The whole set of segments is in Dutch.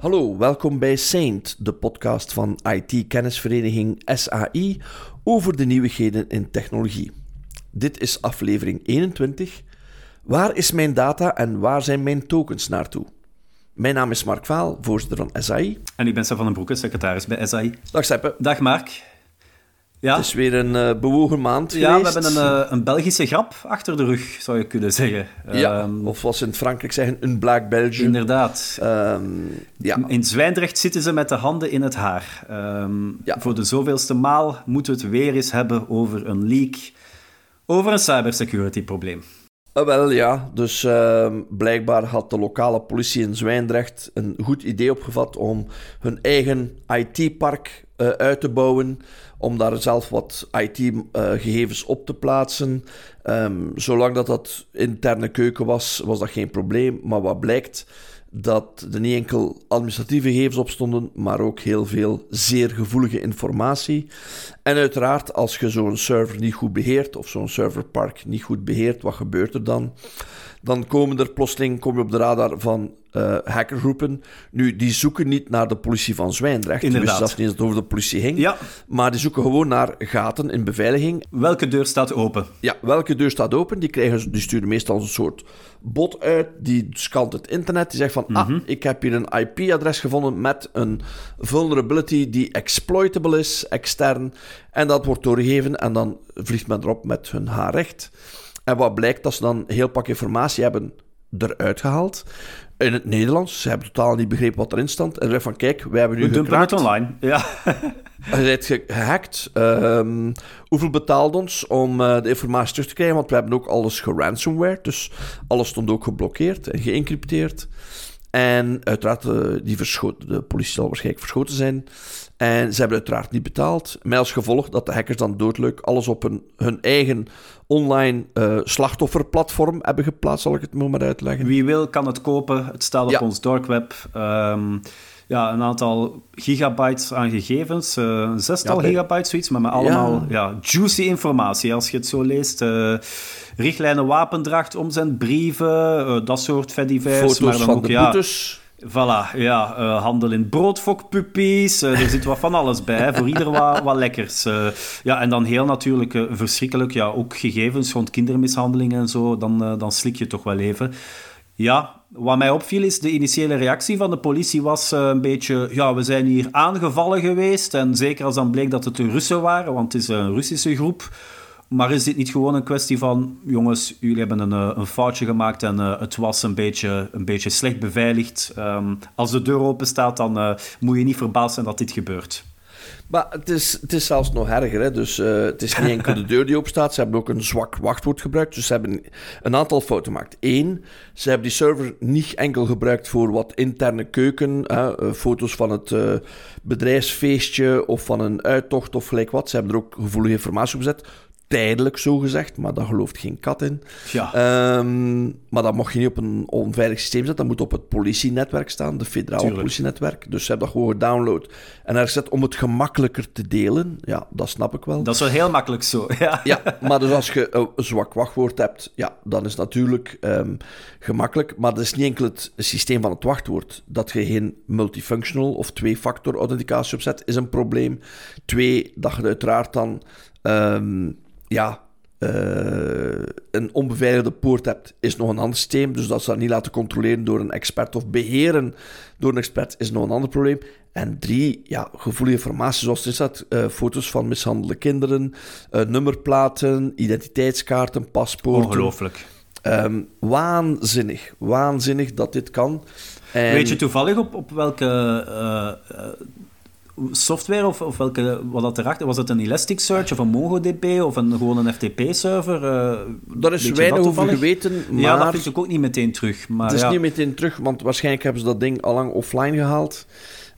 Hallo, welkom bij Saint, de podcast van IT-kennisvereniging SAI over de nieuwigheden in technologie. Dit is aflevering 21. Waar is mijn data en waar zijn mijn tokens naartoe? Mijn naam is Mark Vaal, voorzitter van SAI. En ik ben Stef van den Broeke, secretaris bij SAI. Dag Seppe. Dag Mark. Ja. Het is weer een uh, bewogen maand ja, geweest. we hebben een, uh, een Belgische grap achter de rug, zou je kunnen zeggen. Ja, um, of wat ze in Frankrijk zeggen, een Black Belgium. Inderdaad. Um, ja. In Zwijndrecht zitten ze met de handen in het haar. Um, ja. Voor de zoveelste maal moeten we het weer eens hebben over een leak, over een cybersecurity-probleem. Uh, wel ja, dus uh, blijkbaar had de lokale politie in Zwijndrecht een goed idee opgevat om hun eigen IT-park uh, uit te bouwen, om daar zelf wat IT-gegevens op te plaatsen. Um, zolang dat dat interne keuken was, was dat geen probleem. Maar wat blijkt, dat er niet enkel administratieve gegevens op stonden, maar ook heel veel zeer gevoelige informatie. En uiteraard, als je zo'n server niet goed beheert, of zo'n serverpark niet goed beheert, wat gebeurt er dan? Dan komen er plotseling kom je op de radar van uh, hackergroepen. Nu, die zoeken niet naar de politie van Zwijndrecht. Inderdaad. Dus zelfs niet eens het over de politie ging. Ja. Maar die zoeken gewoon naar gaten in beveiliging. Welke deur staat open? Ja, welke deur staat open? Die, krijgen, die sturen meestal een soort bot uit. Die scant het internet. Die zegt van, ah, ik heb hier een IP-adres gevonden met een vulnerability die exploitable is, extern. En dat wordt doorgegeven en dan vliegt men erop met hun haarrecht. En wat blijkt, dat ze dan een heel pak informatie hebben eruit gehaald. In het Nederlands. Ze hebben totaal niet begrepen wat erin stond. En ze van, kijk, wij hebben nu We dumpen het online, ja. Je bent gehackt. Um, hoeveel betaalde ons om uh, de informatie terug te krijgen? Want we hebben ook alles geransomware. Dus alles stond ook geblokkeerd en geëncrypteerd. En uiteraard, uh, die de politie zal waarschijnlijk verschoten zijn. En ze hebben uiteraard niet betaald. Met als gevolg dat de hackers dan doodleuk alles op hun, hun eigen online uh, slachtofferplatform hebben geplaatst, zal ik het maar uitleggen. Wie wil, kan het kopen. Het staat op ja. ons dark web. Um, ja, een aantal gigabytes aan gegevens. Uh, een zestal ja, gigabytes, zoiets, maar met allemaal ja. juicy informatie. Als je het zo leest. Uh, richtlijnen wapendracht, omzend, brieven, uh, dat soort fedivers. Foto's maar dan van ook, de boetes. Voilà, ja, uh, handel in broodfokpuppies. Uh, er zit wat van alles bij, voor ieder wat, wat lekkers. Uh, ja, en dan heel natuurlijk verschrikkelijk, ja, ook gegevens rond kindermishandeling en zo, dan, dan slik je toch wel even. Ja, wat mij opviel is, de initiële reactie van de politie was een beetje, ja, we zijn hier aangevallen geweest. En zeker als dan bleek dat het de Russen waren, want het is een Russische groep. Maar is dit niet gewoon een kwestie van, jongens, jullie hebben een, een foutje gemaakt en uh, het was een beetje, een beetje slecht beveiligd. Um, als de deur open staat, dan uh, moet je niet verbaasd zijn dat dit gebeurt. Maar het is, het is zelfs nog erger. Hè? Dus, uh, het is niet enkel de deur die open staat. Ze hebben ook een zwak wachtwoord gebruikt. Dus ze hebben een aantal fouten gemaakt. Eén, ze hebben die server niet enkel gebruikt voor wat interne keuken. Hè? foto's van het bedrijfsfeestje of van een uittocht of gelijk wat. Ze hebben er ook gevoelige informatie op gezet tijdelijk zo gezegd, maar daar gelooft geen kat in. Ja. Um, maar dat mocht je niet op een onveilig systeem zetten. Dat moet op het politienetwerk staan, de federale Tuurlijk. politienetwerk. Dus ze hebben dat gewoon gedownload en er gezet om het gemakkelijker te delen. Ja, dat snap ik wel. Dat is wel heel makkelijk zo. Ja, ja maar dus als je een zwak wachtwoord hebt, ja, dan is het natuurlijk um, gemakkelijk. Maar dat is niet enkel het systeem van het wachtwoord. Dat je geen multifunctional of twee-factor authenticatie opzet, is een probleem. Twee, dat je uiteraard dan... Um, ja, uh, een onbeveiligde poort hebt, is nog een ander systeem. Dus dat ze dat niet laten controleren door een expert of beheren door een expert is nog een ander probleem. En drie, ja, gevoelige informatie zoals er staat. Uh, foto's van mishandelde kinderen, uh, nummerplaten, identiteitskaarten, paspoorten. Ongelooflijk. Um, waanzinnig. Waanzinnig dat dit kan. En... Weet je toevallig op, op welke software of, of welke, wat dat erachter was? het een Elasticsearch of een MongoDB of een, gewoon een FTP-server? Uh, Daar is weinig over geweten, maar... Ja, dat vind ik ook niet meteen terug. Maar het is ja. niet meteen terug, want waarschijnlijk hebben ze dat ding al lang offline gehaald.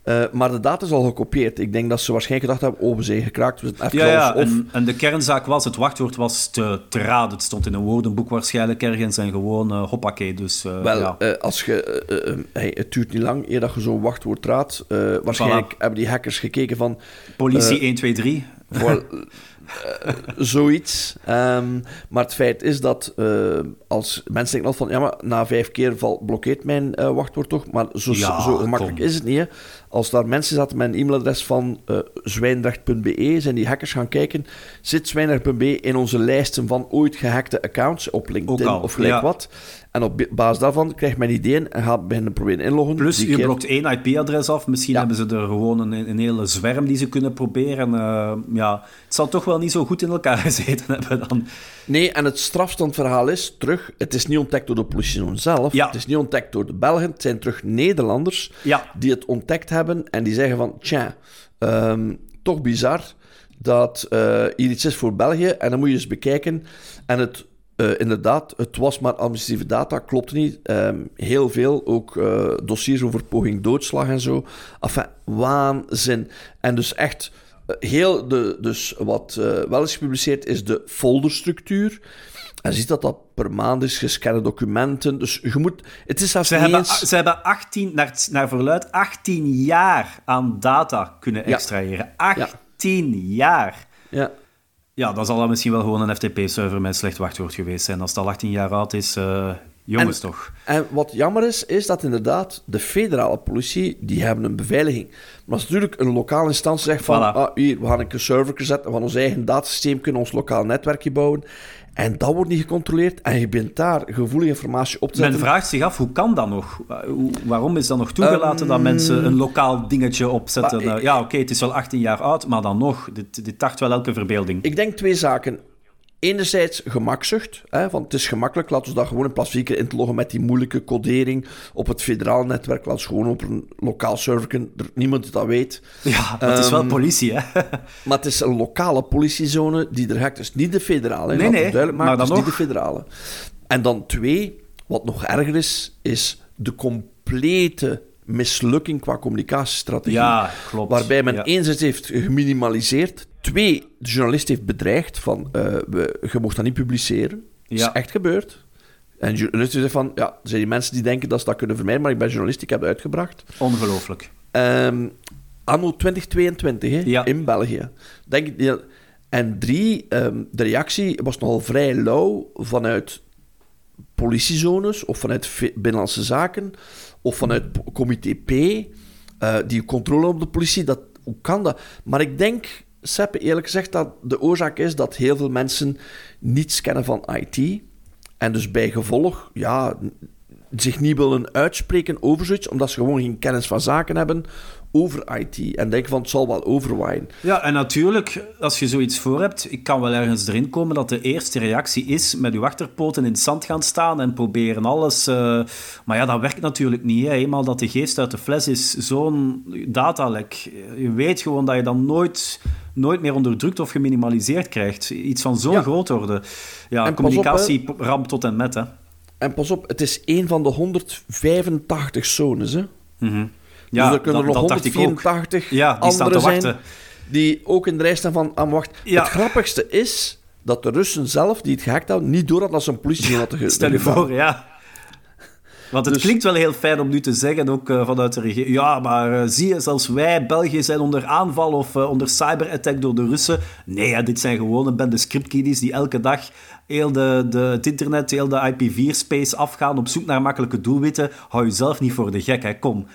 Uh, maar de data is al gekopieerd. Ik denk dat ze waarschijnlijk gedacht hebben, oh, we zijn gekraakt. We zijn ja, ja. Of... En, en, de kernzaak was, het wachtwoord was te, te raden. Het stond in een woordenboek waarschijnlijk ergens en gewoon uh, hoppakee. Dus, uh, Wel, ja. als je, hey, het duurt niet lang eer dat je zo'n wachtwoord raadt. waarschijnlijk Voilà. hebben die hackers gekeken van... Politie 123. Voor, eh, zoiets. Ehm, maar het feit is dat als mensen denken van ja, maar na vijf keer val, blokkeert mijn wachtwoord toch. Maar zo, Ja, zo gemakkelijk kom. is het niet. Hè. Als daar mensen zaten met een e-mailadres van uh, zwijndrecht.be, zijn die hackers gaan kijken, zit zwijndrecht.be in onze lijsten van ooit gehackte accounts op LinkedIn of gelijk ja. wat. En op basis daarvan krijgt men ideeën en gaat beginnen proberen inloggen. Plus, Die je keer- blokt één IP-adres af. Misschien Ja. hebben ze er gewoon een, een hele zwerm die ze kunnen proberen. Eh, ja, het zal toch wel niet zo goed in elkaar gezeten hebben dan. Nee, en het strafstandverhaal is terug. Het is niet ontdekt door de politie zelf. Ja. Het is niet ontdekt door de Belgen. Het zijn terug Nederlanders die het ontdekt hebben en die zeggen van, tja, ehm, toch bizar dat eh, hier iets is voor België en dan moet je eens bekijken. En het, eh, inderdaad, het was maar administratieve data, klopt niet. Ehm, heel veel, ook eh, dossiers over poging doodslag en zo. Enfin, waanzin. En dus echt, heel de, dus wat wel is gepubliceerd is de folderstructuur. En ziet dat dat per maand is, gescande documenten. Dus je moet... Het is zelfs Ze hebben, eens... ze hebben 18, naar, naar verluid 18 jaar aan data kunnen Ja. extraheren. 18 jaar. Ja. Ja, dan zal dat misschien wel gewoon een FTP-server met slecht wachtwoord geweest zijn. Als het al 18 jaar oud is, eh, jongens En- toch. En wat jammer is, is dat inderdaad de federale politie, die hebben een beveiliging. Maar als natuurlijk een lokale instantie zegt van, Voilà. ah, hier, we gaan een server zetten, we gaan ons eigen datasysteem kunnen, ons lokaal netwerkje bouwen. En dat wordt niet gecontroleerd en je bent daar gevoelige informatie op te Men zetten. vraagt zich af, hoe kan dat nog? Waarom is dat nog toegelaten dat mensen een lokaal dingetje opzetten? Ehm, ik- ja, oké, het is wel 18 jaar oud, maar dan nog. Dit, dit tacht wel elke verbeelding. Ik denk twee zaken. Enerzijds gemakzucht, hè, want het is gemakkelijk. Laten we dat gewoon in plaats van in te loggen met die moeilijke codering op het federaal netwerk. Laten we gewoon op een lokaal server, er, niemand dat weet. Ja, maar het is wel Ehm, politie, hè? Maar het is een lokale politiezone die er hackt. Dus niet de federale. Nee, nee, duidelijk maar maken, dan het is nog. niet de federale. En dan twee, wat nog erger is, is de complete mislukking qua communicatiestrategie. Ja, klopt. Waarbij men Ja. enerzijds heeft geminimaliseerd. Twee, de journalist heeft bedreigd van, eh, we, je mocht dat niet publiceren. Dat is echt gebeurd. En de journalist zegt van, ja, er zijn die mensen die denken dat ze dat kunnen vermijden, maar ik ben journalist, ik heb het uitgebracht. Ongelooflijk. Ehm, anno 2022 hè, Ja. in België. Denk ja. En drie, ehm, de reactie was nogal vrij lauw vanuit politiezones of vanuit Binnenlandse Zaken of vanuit Comité P, eh, die controle op de politie. Dat, hoe kan dat? Maar ik denk, Seppe, eerlijk gezegd, dat de oorzaak is dat heel veel mensen niets kennen van IT. En dus bij gevolg, ja, zich niet willen uitspreken over zoiets, omdat ze gewoon geen kennis van zaken hebben over IT. En denken van, het zal wel overwaaien. Ja, en natuurlijk, als je zoiets voor hebt, ik kan wel ergens erin komen dat de eerste reactie is met uw achterpoten in het zand gaan staan en proberen alles. eh, maar ja, dat werkt natuurlijk niet. Hè. Eenmaal dat de geest uit de fles is, zo'n datalek. Je weet gewoon dat je dan nooit, nooit meer onderdrukt of geminimaliseerd krijgt. Iets van zo'n Ja. grootorde. Ja, En pas op, communicatie ramp tot en met, hè. En pas op, het is één van de 185 zones, hè. Mhm. dus er kunnen er nog dacht ik ook. 184 Ja, die staan te zijn wachten. die ook in de rij staan van aan wacht. Ja. Het grappigste is dat de Russen zelf, die het gehackt hadden, niet door dat ze een politie hadden ge- Stel je voor, ja. Want het Dus- klinkt wel heel fijn om nu te zeggen, ook eh, vanuit de regering. Ja, maar eh, zie je, zelfs wij, België, zijn onder aanval of eh, onder cyberattack door de Russen. Nee, hè, dit zijn gewoon een bende scriptkiddies die elke dag heel de, de, het internet, heel de IPv4-space afgaan op zoek naar makkelijke doelwitten. Hou jezelf niet voor de gek, hè. kom.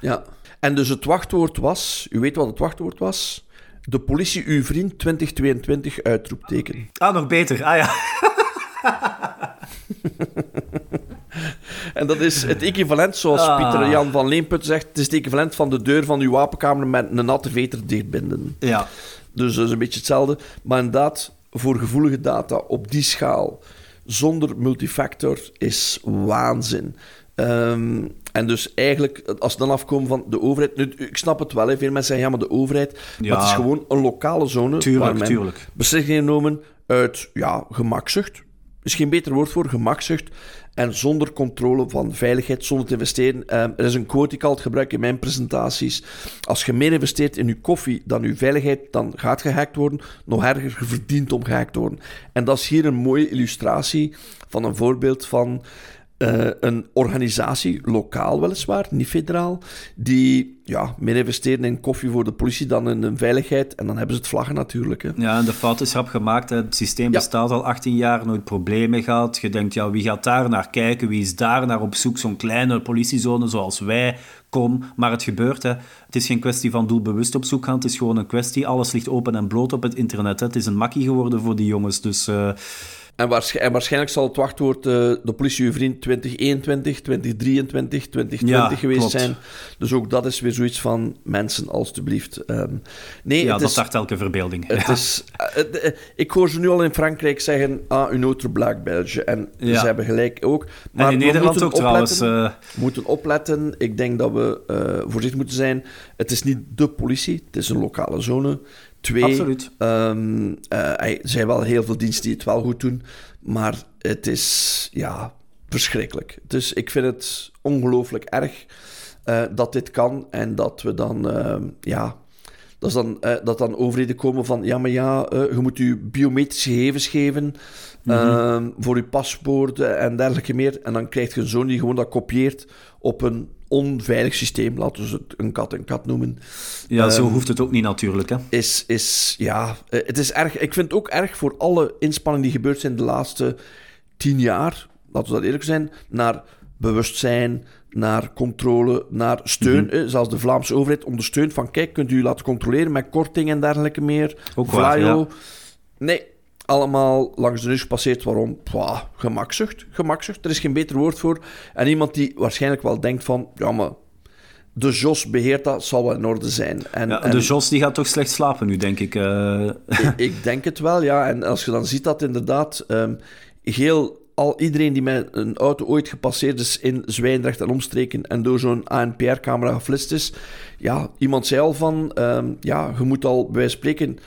Ja. En dus het wachtwoord was, u weet wat het wachtwoord was? De politie, uw vriend 2022, uitroepteken. Ah, nog beter. Ah ja. En dat is het equivalent, zoals Ah. Pieter Jan van Leemput zegt, het is het equivalent van de deur van uw wapenkamer met een natte veter dichtbinden. Ja. Dus dat is een beetje hetzelfde. Maar inderdaad, voor gevoelige data op die schaal, zonder multifactor, is waanzin. Ehm, en dus eigenlijk, als we dan afkomen van de overheid... Nu, ik snap het wel, hè. veel mensen zeggen, ja, maar de overheid... Ja. Maar het is gewoon een lokale zone waar Tuurlijk, men tuurlijk. beslissingen genomen uit ja, gemakzucht. Is geen beter woord voor, gemakzucht. En zonder controle van veiligheid, zonder te investeren. Ehm, er is een quote die ik altijd gebruik in mijn presentaties. Als je meer investeert in je koffie dan je veiligheid, dan gaat gehackt worden. Nog erger, je verdient om gehackt te worden. En dat is hier een mooie illustratie van een voorbeeld van eh, een organisatie, lokaal weliswaar, niet federaal, die ja, meer investeren in koffie voor de politie dan in, veiligheid. En dan hebben ze het vlaggen natuurlijk. Hè. Ja, en de fout is rap gemaakt. Hè. Het systeem bestaat al 18 jaar, nooit problemen gehad. Je denkt, ja, wie gaat daar naar kijken? Wie is daar naar op zoek? Zo'n kleine politiezone zoals wij. Kom, maar het gebeurt. Hè. Het is geen kwestie van doelbewust op zoek gaan. Het is gewoon een kwestie. Alles ligt open en bloot op het internet. Hè. Het is een makkie geworden voor die jongens. Dus... Uh, en, waarschijnlijk zal het wachtwoord uh, de politie uw vriend 2021, 2023, 2020 geweest zijn. Dus ook dat is weer zoiets van mensen, alstublieft. Um, nee, ja, dat is, elke verbeelding. Het is, uh, uh, ik hoor ze nu al in Frankrijk zeggen, ah, une autre blague Belge. En ze hebben gelijk ook. Maar en in Nederland ook trouwens. We moeten opletten. Ik denk dat we voorzichtig moeten zijn. Het is niet de politie, het is een lokale zone. Twee, Absoluut. Um, er zijn wel heel veel diensten die het wel goed doen, maar het is ja, verschrikkelijk. Dus ik vind het ongelooflijk erg uh, dat dit kan en dat we dan, uh, ja, dat, dan, uh, dat dan overheden komen van, ja, maar ja, je moet je biometrische gegevens geven mm voor je paspoorten en dergelijke meer. En dan krijg je een zoon die gewoon dat kopieert op een onveilig systeem, laten we het een kat en kat noemen. Ja, zo ehm, hoeft het ook niet natuurlijk. Hè? Is, is, ja, eh, het is erg. Ik vind het ook erg voor alle inspanningen die gebeurd zijn de laatste tien jaar, laten we dat eerlijk zijn, naar bewustzijn, naar controle, naar steun. Mm Zelfs de Vlaamse overheid ondersteunt van kijk, kunt u laten controleren met korting en dergelijke meer. Ook ja. Nee, allemaal langs de neus gepasseerd. Waarom? Pwah, gemakzucht. Gemakzucht. Er is geen beter woord voor. En iemand die waarschijnlijk wel denkt van... Ja, maar de Jos beheert dat, zal wel in orde zijn. En, ja, de Jos die gaat toch slecht slapen nu, denk ik. Uh... Ik, denk het wel, ja. En als je dan ziet dat inderdaad... Um, heel al iedereen die met een auto ooit gepasseerd is in Zwijndrecht en omstreken en door zo'n ANPR-camera geflitst is, ja, iemand zei al van, um, ja, je moet al bij spreken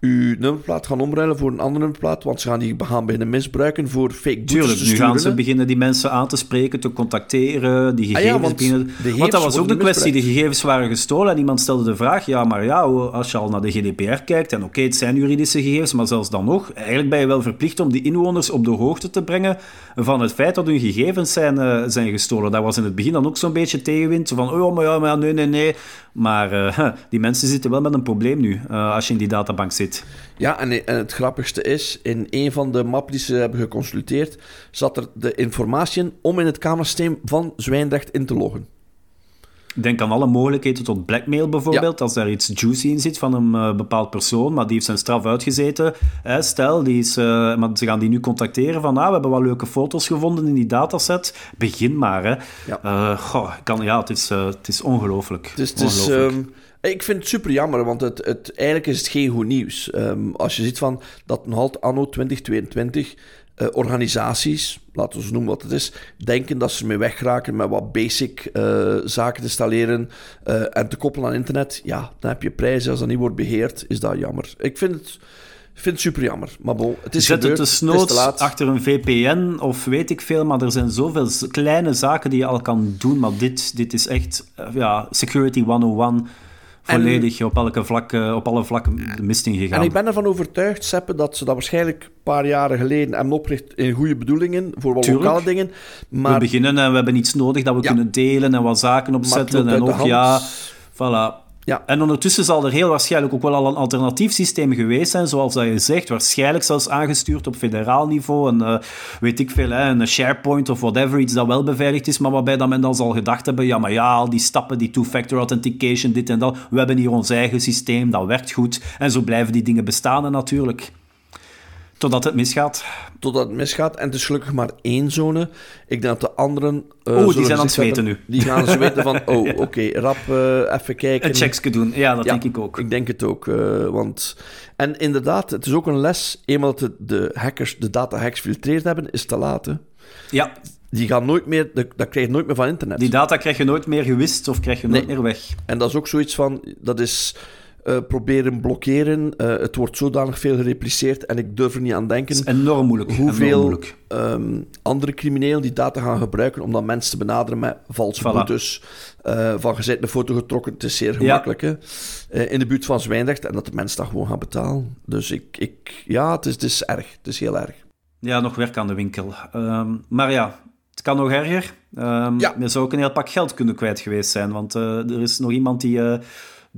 uw nummerplaat gaan omruilen voor een andere nummerplaat, want ze gaan die gaan beginnen misbruiken voor fake Tuurlijk, nu gaan ze beginnen die mensen aan te spreken, te contacteren, die gegevens ah ja, beginnen... Want dat was ook de kwestie, de gegevens waren gestolen en iemand stelde de vraag, ja, maar ja, als je al naar de GDPR kijkt, en oké, het zijn juridische gegevens, maar zelfs dan nog, eigenlijk ben je wel verplicht om die inwoners op de hoogte te brengen van het feit dat hun gegevens zijn, uh, zijn gestolen. Dat was in het begin dan ook zo'n beetje tegenwind, van, oh, maar ja, maar nee, nee, nee. Maar uh, die mensen zitten wel met een probleem nu, uh, als je in die databank zit. Ja, en, en, het grappigste is, in een van de mappen die ze hebben geconsulteerd, zat er de informatie in om in het kamersysteem van Zwijndrecht in te loggen. Denk aan alle mogelijkheden tot blackmail bijvoorbeeld. Als daar iets juicy in zit van een uh, bepaald persoon, maar die heeft zijn straf uitgezeten. Hè, stel, die is, uh, maar ze gaan die nu contacteren van ah, we hebben wel leuke foto's gevonden in die dataset. Begin maar. Hè. Ja. Uh, goh, kan, ja, het is, het is ongelooflijk. Dus het is, um, ik vind het super jammer, want het, het, eigenlijk is het geen goed nieuws. Um, als je ziet van dat nog altijd anno 2022 uh, organisaties, laten we ze noemen wat het is, denken dat ze ermee wegraken met wat basic uh, zaken te installeren uh, en te koppelen aan internet. Ja, dan heb je prijzen. Als dat niet wordt beheerd, is dat jammer. Ik vind het... Vind het super jammer. Maar bon, het is Zet het desnoods achter een VPN of weet ik veel, maar er zijn zoveel kleine zaken die je al kan doen. Maar dit, dit is echt ja, Security 101 volledig op, elke vlak, op alle vlakken de mist ingegaan. En ik ben ervan overtuigd, Seppe, dat ze dat waarschijnlijk een paar jaren geleden hebben opgericht in goede bedoelingen, voor wat lokale dingen. Maar... We beginnen en we hebben iets nodig dat we kunnen delen en wat zaken opzetten. En ook, ja, voilà. Ja. En ondertussen zal er heel waarschijnlijk ook wel al een alternatief systeem geweest zijn, zoals dat je zegt. Waarschijnlijk zelfs aangestuurd op federaal niveau. En uh, weet ik veel, hè, een SharePoint of whatever, iets dat wel beveiligd is, maar waarbij dat men dan zal gedacht hebben, ja, maar ja, al die stappen, die two-factor authentication, dit en dat. We hebben hier ons eigen systeem, dat werkt goed. En zo blijven die dingen bestaan natuurlijk. Totdat het misgaat. Totdat het misgaat. En het is gelukkig maar één zone. Ik denk dat de anderen... Uh, oh, die zijn aan het zweten nu. Die gaan zweten van, oh, oké, rap, uh, even kijken. Een checksje doen, ja, dat denk ik ook. ik denk het ook. Uh, want... En inderdaad, het is ook een les. Eenmaal dat de, hackers de data hacks filtreerd hebben, is te laat. Hè? Ja. Die gaan nooit meer, dat krijg je nooit meer van internet. Die data krijg je nooit meer gewist of krijg je nooit meer weg. En dat is ook zoiets van, dat is uh, proberen blokkeren. Uh, het wordt zodanig veel gerepliceerd en ik durf er niet aan denken. Het is enorm moeilijk. Hoeveel Um, andere criminelen die data gaan gebruiken om dan mensen te benaderen met valse voilà. boetes. Uh, van gezet een foto getrokken, het is zeer gemakkelijk. Ja. in de buurt van Zwijndrecht en dat de mensen dat gewoon gaan betalen. Dus ik, ik ja, het is, het is erg. Het is heel erg. Ja, nog werk aan de winkel. Um, maar ja, het kan nog erger. Um, Ja. Je zou ook een heel pak geld kunnen kwijt geweest zijn. Want eh, er is nog iemand die, eh,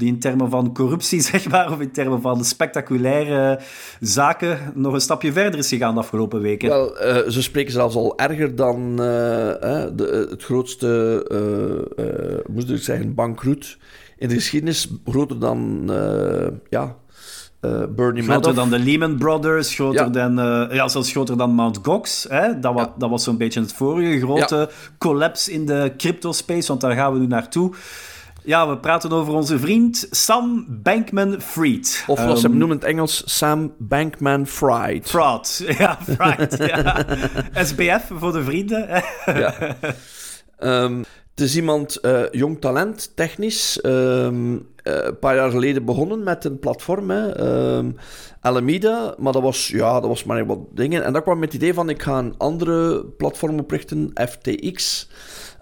die in termen van corruptie, zeg maar, of in termen van spectaculaire zaken, nog een stapje verder is gegaan de afgelopen weken. Wel, eh, ze spreken zelfs al erger dan eh, eh, de, het grootste, eh eh, moest ik zeggen, bankroet in de geschiedenis. Groter dan, eh, ja, eh Bernie Groter Madoff. dan de Lehman Brothers, groter Ja. dan, eh, ja, zelfs groter dan Mt. Gox. Hè? Dat, was, Ja. dat was zo'n beetje het vorige grote collapse in de crypto-space, want daar gaan we nu naartoe. Ja, we praten over onze vriend Sam Bankman-Fried. Of ze Ehm, hem noemen in het Engels, Sam Bankman-Fried. Fraud. Ja, Fried. ja. SBF voor de vrienden. Ja. Ehm, het is iemand, eh, jong talent, technisch. ehm, eh, een paar jaar geleden begonnen met een platform, hè, ehm, Alameda. Maar dat was, ja, dat was maar wat dingen. En dat kwam met het idee van, ik ga een andere platform oprichten, FTX.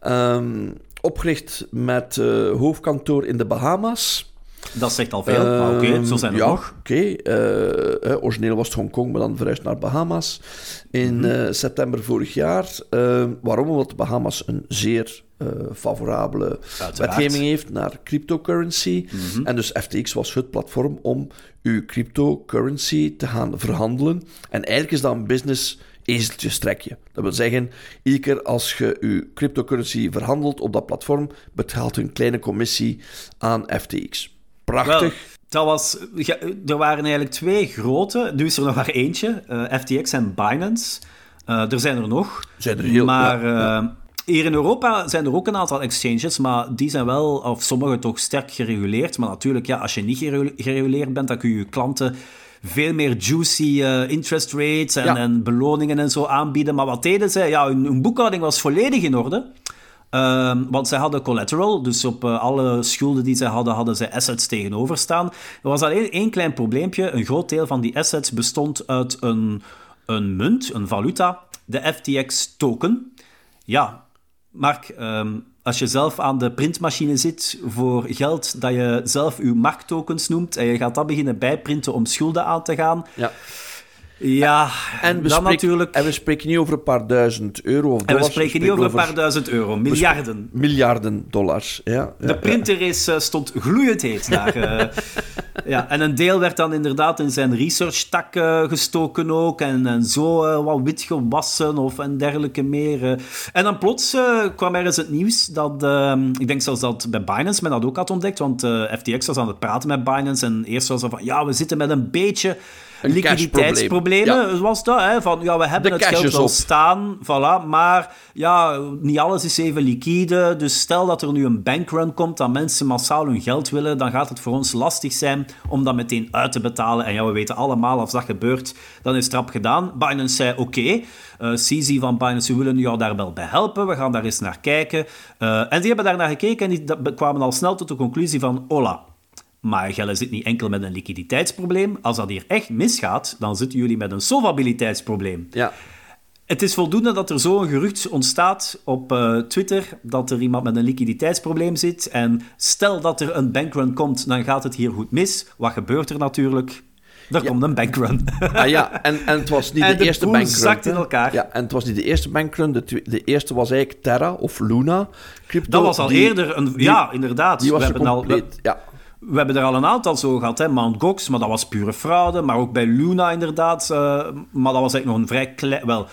Ehm, opgericht met eh, hoofdkantoor in de Bahama's. Dat zegt al veel, maar oké, zo zijn er ja, nog. Oké, eh, eh, origineel was het Hongkong, maar dan verhuisd naar Bahama's in Mhm. september vorig jaar. Eh, waarom? Omdat de Bahama's een zeer favorabele Uiteraard. wetgeving heeft naar cryptocurrency. Mhm. En dus FTX was het platform om uw cryptocurrency te gaan verhandelen. En eigenlijk is dat een business ezeltjestrekje. Dat wil zeggen, iedere keer als je uw cryptocurrency verhandelt op dat platform, betaalt u een kleine commissie aan FTX. Prachtig. Wel, dat was, er waren eigenlijk twee grote. Nu is er nog maar eentje. eh, FTX en Binance. Eh, er zijn er nog. Zijn er heel- Maar ja, eh, hier in Europa zijn er ook een aantal exchanges, maar die zijn wel, of sommige toch sterk gereguleerd. Maar natuurlijk, ja, als je niet gere- gereguleerd bent, dan kun je je klanten veel meer juicy eh, interest rates en, Ja. en beloningen en zo aanbieden. Maar wat deden zij? Ja, hun, hun boekhouding was volledig in orde. Ehm, want zij hadden collateral, dus op eh, alle schulden die zij hadden, hadden zij assets tegenover staan. Er was alleen één klein probleempje. Een groot deel van die assets bestond uit een, een munt, een valuta, de FTX-token. Ja, Mark, ehm, als je zelf aan de printmachine zit voor geld dat je zelf je markttokens noemt en je gaat dat beginnen bijprinten om schulden aan te gaan, Ja. Ja, En we, dan spreken, natuurlijk... en we spreken niet over een paar duizend euro of En we dollars. spreken niet over een paar duizend euro, miljarden. miljarden dollars. Ja, ja, De printer is, eh, stond gloeiend heet daar. eh. ja, en een deel werd dan inderdaad in zijn research-tak eh, gestoken ook. En, en zo wat wit gewassen of en dergelijke meer. En dan plots kwam er eens het nieuws dat... eh, ik denk zelfs dat bij Binance men dat ook had ontdekt. Want FTX was aan het praten met Binance. En eerst was er van... Ja, we zitten met een beetje... Een Liquiditeitsproblemen cashprobleem. was dat, hè? Van, ja, we hebben De het geld wel staan, voilà, maar ja, niet alles is even liquide. Dus stel dat er nu een bankrun komt, dat mensen massaal hun geld willen, dan gaat het voor ons lastig zijn om dat meteen uit te betalen. En ja, we weten allemaal, als dat gebeurt, dan is het trap gedaan. Binance zei, oké, eh CZ van Binance, we willen jou daar wel bij helpen, we gaan daar eens naar kijken. Eh, en die hebben daar naar gekeken en die kwamen al snel tot de conclusie van, hola, maar Gelle zit niet enkel met een liquiditeitsprobleem. Als dat hier echt misgaat, dan zitten jullie met een solvabiliteitsprobleem. Ja. Het is voldoende dat er zo'n gerucht ontstaat op eh, Twitter dat er iemand met een liquiditeitsprobleem zit. En stel dat er een bankrun komt, dan gaat het hier goed mis. Wat gebeurt er natuurlijk? Er komt een bankrun. Ah, ja, en, en het was niet de, de eerste bankrun. zakt in elkaar. Ja, en het was niet de eerste bankrun. De, de eerste was eigenlijk Terra of Luna crypto. dat was al Die- eerder een... die- ja, inderdaad. Die was we, hebben al, ja. We hebben er al een aantal zo gehad. Hè? Mt. Gox, maar dat was pure fraude. Maar ook bij Luna inderdaad. eh, maar dat was eigenlijk nog een vrij klein... Wel,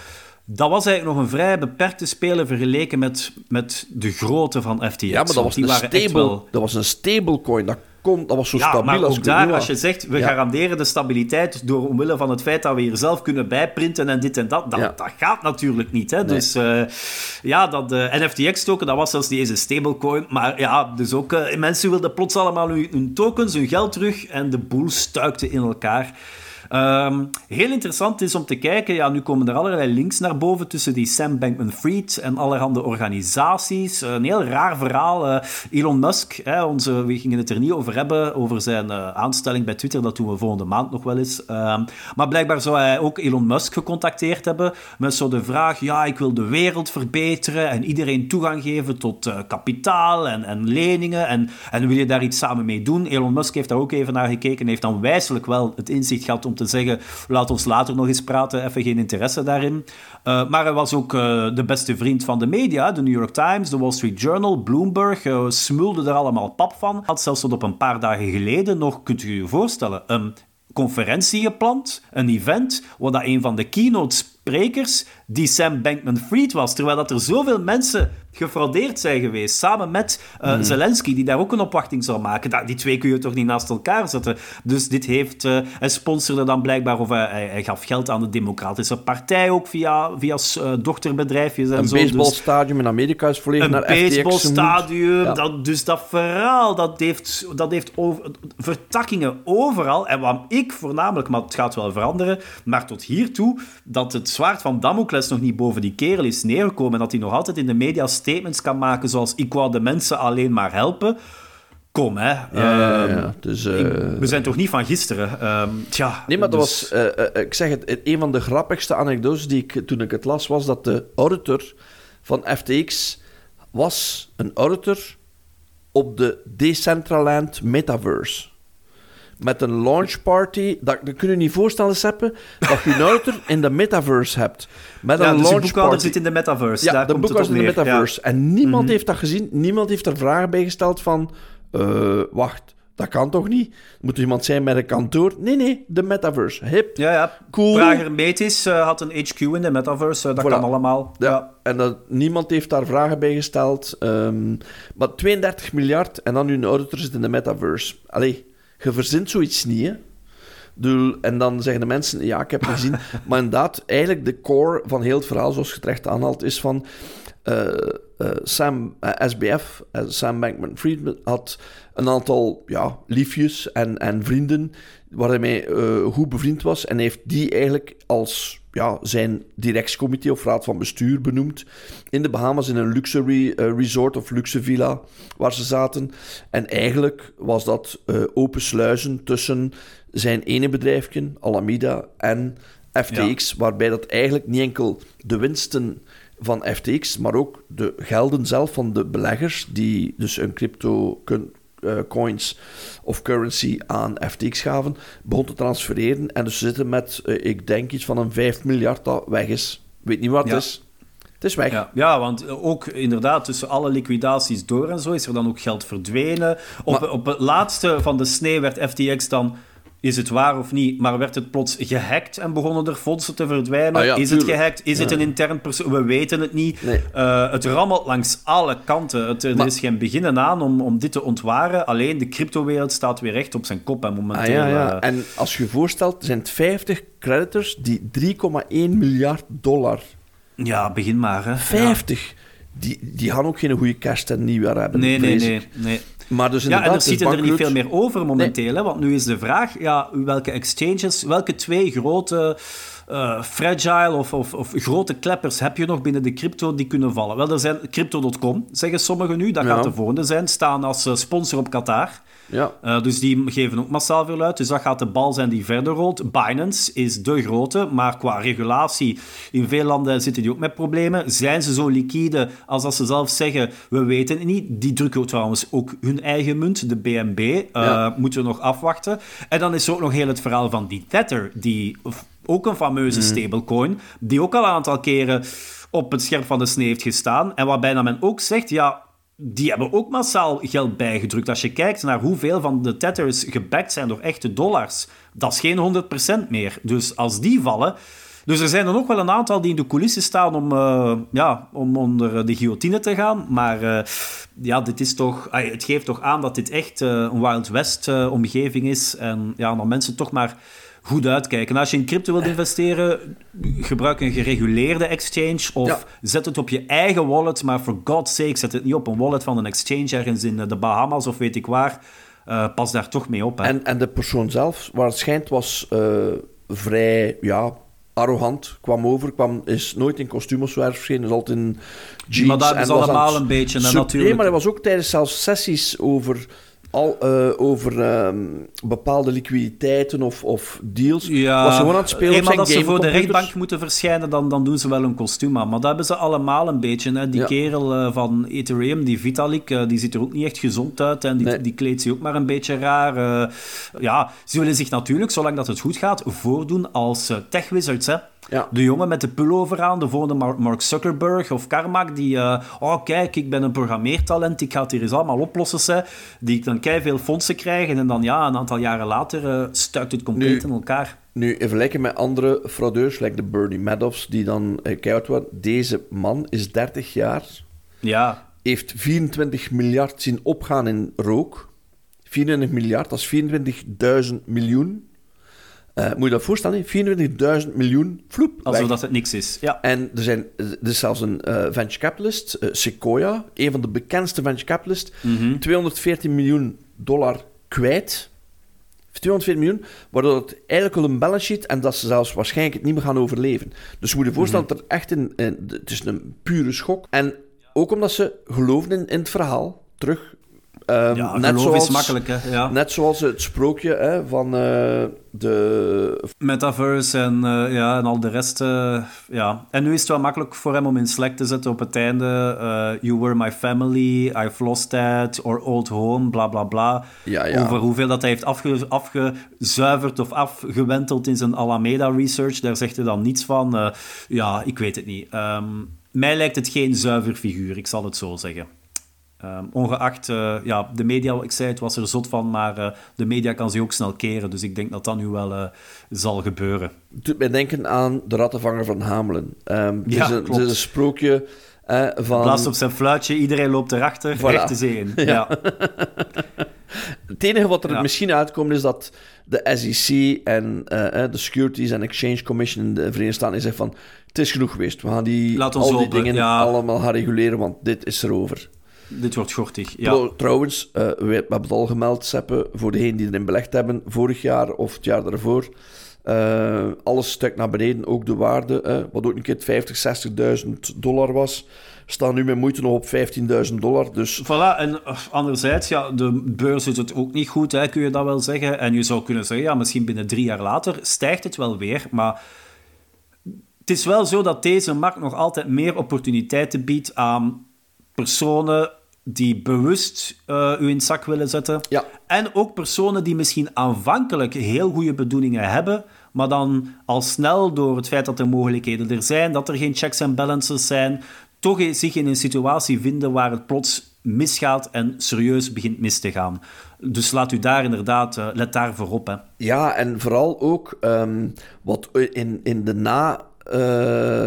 dat was eigenlijk nog een vrij beperkte speler vergeleken met, met de grootte van FTX. ja, maar dat was, een stable, wel... dat was een stablecoin. Dat, kon, dat was zo Ja, stabiel maar als ook daar, als je zegt, we Ja. garanderen de stabiliteit door omwille van het feit dat we hier zelf kunnen bijprinten en dit en dat, dat, Ja. dat gaat natuurlijk niet. Hè? Dus eh, ja, dat eh, NFTX-token, dat was zelfs niet eens een stablecoin, maar ja, dus ook eh, mensen wilden plots allemaal hun, hun tokens, hun geld terug en de boel stuikte in elkaar. Ehm, heel interessant is om te kijken, ja, nu komen er allerlei links naar boven tussen die Sam Bankman-Fried en allerhande organisaties. Een heel raar verhaal. Eh, Elon Musk, hè, onze, we gingen het er niet over hebben, over zijn eh, aanstelling bij Twitter, dat doen we volgende maand nog wel eens. Ehm, maar blijkbaar zou hij ook Elon Musk gecontacteerd hebben met zo de vraag, ja, ik wil de wereld verbeteren en iedereen toegang geven tot eh, kapitaal en, en leningen en, en wil je daar iets samen mee doen? Elon Musk heeft daar ook even naar gekeken en heeft dan wijselijk wel het inzicht gehad om om te zeggen, laat ons later nog eens praten, even geen interesse daarin. Uh, maar hij was ook uh, de beste vriend van de media, de New York Times, de Wall Street Journal, Bloomberg, uh, smulde er allemaal pap van. Had zelfs tot op een paar dagen geleden nog, kunt u je voorstellen, een conferentie gepland, een event, waar dat een van de keynote sprekers die Sam Bankman-Fried was, terwijl dat er zoveel mensen gefraudeerd zijn geweest, samen met uh, Zelensky, die daar ook een opwachting zou maken. die twee kun je toch niet naast elkaar zetten? Dus dit heeft... Uh, hij sponsorde dan blijkbaar, of hij, hij, gaf geld aan de Democratische Partij, ook via, via uh, dochterbedrijfjes en een zo. Een dus baseballstadium in Amerika is volledig naar FTX Een baseballstadium, ja. dus dat verhaal, dat heeft, dat heeft over, vertakkingen overal. En wat ik voornamelijk, maar het gaat wel veranderen, maar tot hiertoe, dat het zwaard van Damocles nog niet boven die kerel is neergekomen en dat hij nog altijd in de media statements kan maken zoals ik wou de mensen alleen maar helpen. Kom, hè. Ja, ja, ja. Dus, uh... ik, we zijn toch niet van gisteren? Um, tja, nee, maar dat dus... was... Uh, uh, ik zeg het, een van de grappigste anekdotes die ik toen ik het las, was dat de auditor van FTX was een auditor op de Decentraland Metaverse met een launch party. Dat, dat kun je niet voorstellen, Seppe, dat je een auditor in de metaverse hebt. Met ja, een dus launch party. zit in de metaverse. Ja, Daar de komt boekhouder het in de metaverse. En niemand Mm -hmm. heeft dat gezien. Niemand heeft er vragen bij gesteld van... Uh, wacht, dat kan toch niet? Moet er iemand zijn met een kantoor? Nee, nee, de metaverse. Hip, ja, ja. cool. Prager Metis uh, had een HQ in de metaverse. Uh, dat Voilà. kan allemaal. Ja, Ja. En dat, niemand heeft daar vragen bij gesteld. Um, maar 32 miljard en dan nu een auditor zit in de metaverse. Allee, je verzint zoiets niet, hè? Doel, en dan zeggen de mensen, ja, ik heb het gezien. maar inderdaad, eigenlijk de core van heel het verhaal, zoals je het recht aanhaalt, is van... Uh, uh, Sam, uh, SBF, Sam Bankman-Fried, had een aantal ja, liefjes en, en vrienden waar hij mee goed bevriend was. En heeft die eigenlijk als ja, zijn directiecomité of raad van bestuur benoemd. In de Bahamas in een luxe re, resort of luxe villa waar ze zaten. En eigenlijk was dat open sluizen tussen zijn ene bedrijfje, Alameda, en FTX, ja. waarbij dat eigenlijk niet enkel de winsten van FTX, maar ook de gelden zelf van de beleggers, die dus een crypto uh, coins of currency aan FTX gaven, begon te transfereren. En dus ze zitten met, uh, ik denk, iets van een 5 miljard dat weg is. Weet niet wat het is. Het is weg. Ja, ja, want ook inderdaad, tussen alle liquidaties door en zo is er dan ook geld verdwenen. Op, Maar- op het laatste van de snee werd FTX dan, is het waar of niet, maar werd het plots gehackt en begonnen er fondsen te verdwijnen. Ah ja, is het gehackt? Is het een intern persoon? We weten het niet. Nee. Eh, het rammelt langs alle kanten. Het, er Maar- is geen beginnen aan om, om dit te ontwaren. Alleen de cryptowereld staat weer recht op zijn kop en momenteel... Ah, ja, eh, En als je je voorstelt, zijn het 50 creditors die 3,1 miljard dollar. ja, begin maar. Hè. 50! Die, die gaan ook geen goede kerst en nieuwjaar hebben. Nee, nee, nee, nee. Maar dus Ja, en er zitten er niet veel meer over momenteel. Hè? Want nu is de vraag, ja, welke exchanges, welke twee grote eh, fragile of, of, of grote kleppers heb je nog binnen de crypto die kunnen vallen? Wel, er zijn crypto.com, zeggen sommigen nu, dat Ja. gaat de volgende zijn, staan als eh, sponsor op Qatar. Ja. Eh, dus die geven ook massaal veel uit. Dus dat gaat de bal zijn die verder rolt. Binance is de grote, maar qua regulatie in veel landen zitten die ook met problemen. Zijn ze zo liquide als dat ze zelf zeggen, we weten het niet. Die drukken trouwens ook hun eigen munt, de BNB. Ja. Moeten we nog afwachten. En dan is er ook nog heel het verhaal van die Tether, die ook een fameuze stablecoin, die ook al een aantal keren op het scherp van de snee heeft gestaan. En waarbij dan men ook zegt, ja, die hebben ook massaal geld bijgedrukt. Als je kijkt naar hoeveel van de tethers gebackt zijn door echte dollars, dat is geen 100% meer. Dus als die vallen... Dus er zijn er nog wel een aantal die in de coulissen staan om, eh, ja, om onder de guillotine te gaan. Maar eh, ja, dit is toch, het geeft toch aan dat dit echt eh, een Wild West-omgeving is. En ja, dan mensen toch maar goed uitkijken. Als je in crypto wilt investeren, gebruik een gereguleerde exchange of Ja. zet het op je eigen wallet, maar for God's sake, zet het niet op een wallet van een exchange ergens in eh, de Bahamas of weet ik waar. Eh, pas daar toch mee op. Hè. En, en de persoon zelf, waar het schijnt, was eh, vrij ja, arrogant. Kwam over, kwam, is nooit in kostuum of zo ergens verschenen. Is altijd in jeans. Maar dat is allemaal een beetje, natuurlijk. Nee, maar hij was ook tijdens zelfs sessies over al uh, over ehm, bepaalde liquiditeiten of, of deals. Ja, was gewoon aan het spelen eenmaal dat ze voor de rechtbank moeten verschijnen, dan, dan doen ze wel een kostuum aan. Maar dat hebben ze allemaal een beetje. Hè. Die kerel uh, van Ethereum, die Vitalik, uh, die ziet er ook niet echt gezond uit. En die, nee. die kleedt zich ook maar een beetje raar. ja, ze willen zich natuurlijk, zolang dat het goed gaat, voordoen als tech wizards. Hè. Ja. De jongen met de pullover aan, de volgende Mark Zuckerberg of Carmack, die, uh, oh kijk, ik ben een programmeertalent, ik ga het hier eens allemaal oplossen, die dan kei veel fondsen krijgen en dan ja, een aantal jaren later uh, stuikt het compleet nu, in elkaar. Nu, in vergelijking met andere fraudeurs, like de Bernie Madoffs, die dan uh, keihard worden, deze man is 30 jaar, ja. heeft 24 miljard zien opgaan in rook. 24 miljard, dat is 24.000 miljoen. Uh, moet je dat voorstellen? 24.000 miljoen, vloep, Alsof dat het niks is, ja. En er, zijn, er is zelfs een uh, venture capitalist, uh, Sequoia, een van de bekendste venture capitalists, mm -hmm. 214 miljoen dollar kwijt. 240 miljoen, waardoor het eigenlijk al een balance sheet en dat ze zelfs waarschijnlijk het niet meer gaan overleven. Dus je moet je voorstellen mm -hmm. dat er echt een, een, het is een pure schok. En ook omdat ze geloofden in, in het verhaal, terug Um, ja, net zoals, is makkelijk, hè? Ja. Net zoals het sprookje hè, van uh, de... Metaverse en, uh, ja, en al de rest. Uh, ja. En nu is het wel makkelijk voor hem om in Slack te zetten op het einde. you were my family, I've lost that, or old home, bla bla bla. Ja, ja. Over hoeveel dat hij heeft afge, afgezuiverd of afgewenteld in zijn Alameda research. Daar zegt hij dan niets van. ja, ik weet het niet. Um, mij lijkt het geen zuiver figuur, ik zal het zo zeggen. Um, ongeacht, uh, ja, de media, ik zei het, was er zot van, maar uh, de media kan zich ook snel keren. Dus ik denk dat dat nu wel uh, zal gebeuren. Het doet mij denken aan de rattenvanger van Hamelen. Um, ja, het, is een, klopt. het is een sprookje van... Blaast op zijn fluitje, iedereen loopt erachter, voilà. recht de zee in. Ja. ja. het enige wat er Ja. misschien uitkomt is dat de SEC en de Securities and Exchange Commission in de Verenigde Staten zegt van het is genoeg geweest. We gaan die, al die dingen allemaal gaan reguleren, want dit is erover. Dit wordt gortig, ja. Trouw- Trouwens, uh, we, we, hebben het al gemeld, Seppe, voor degenen die erin belegd hebben, vorig jaar of het jaar daarvoor. Uh, alles stuk naar beneden, ook de waarde, uh, wat ook een keer 50, 60.000 dollar was, staan nu met moeite nog op 15.000 dollar. Dus... Voilà, en anderzijds, ja, de beurs doet het ook niet goed, hè, kun je dat wel zeggen. En je zou kunnen zeggen, ja, misschien binnen drie jaar later stijgt het wel weer, maar het is wel zo dat deze markt nog altijd meer opportuniteiten biedt aan personen die bewust uh, u in het zak willen zetten. Ja. En ook personen die misschien aanvankelijk heel goede bedoelingen hebben, maar dan al snel door het feit dat er mogelijkheden er zijn, dat er geen checks en balances zijn, toch zich in een situatie vinden waar het plots misgaat en serieus begint mis te gaan. Dus laat u daar inderdaad, uh, let daar voorop. Hè. Ja, en vooral ook um, wat in, in de na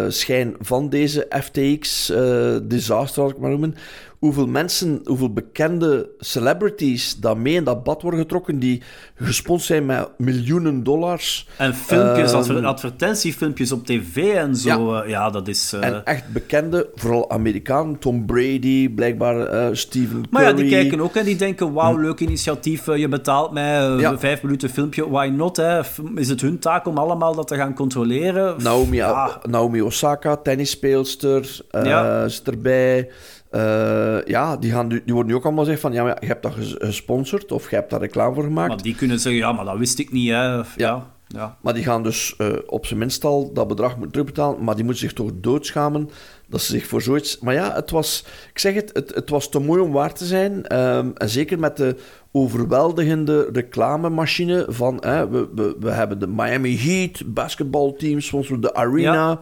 schijn van deze FTX-disaster, uh, ik maar noemen. Hoeveel mensen, hoeveel bekende celebrities dat mee in dat bad worden getrokken, die gesponsord zijn met miljoenen dollars. En filmpjes, um, adver advertentiefilmpjes op tv en zo. Ja, uh, ja dat is... En echt bekende, vooral Amerikanen. Tom Brady, blijkbaar Stephen Curry. Maar ja, die kijken ook en die denken, wauw, hm. leuk initiatief, je betaalt mij ja. vijf minuten filmpje, why not? Hè? Is het hun taak om allemaal dat te gaan controleren? Naomi. Naomi Osaka, tennisspeelster, ja. is erbij. Uh, ja, die, gaan, die worden nu ook allemaal zeggen van, ja, maar je hebt dat gesponsord of je hebt daar reclame voor gemaakt. Maar die kunnen zeggen, ja, maar dat wist ik niet, hè. Of, ja. ja. Maar die gaan dus uh, op zijn minst al dat bedrag moeten terugbetalen, maar die moeten zich toch doodschamen dat ze zich voor zoiets... Maar ja, het was, ik zeg het, het, het was te mooi om waar te zijn. Um, en zeker met de overweldigende reclamemachine van, hè, we, we, we hebben de Miami Heat, basketbalteams, soms de Arena.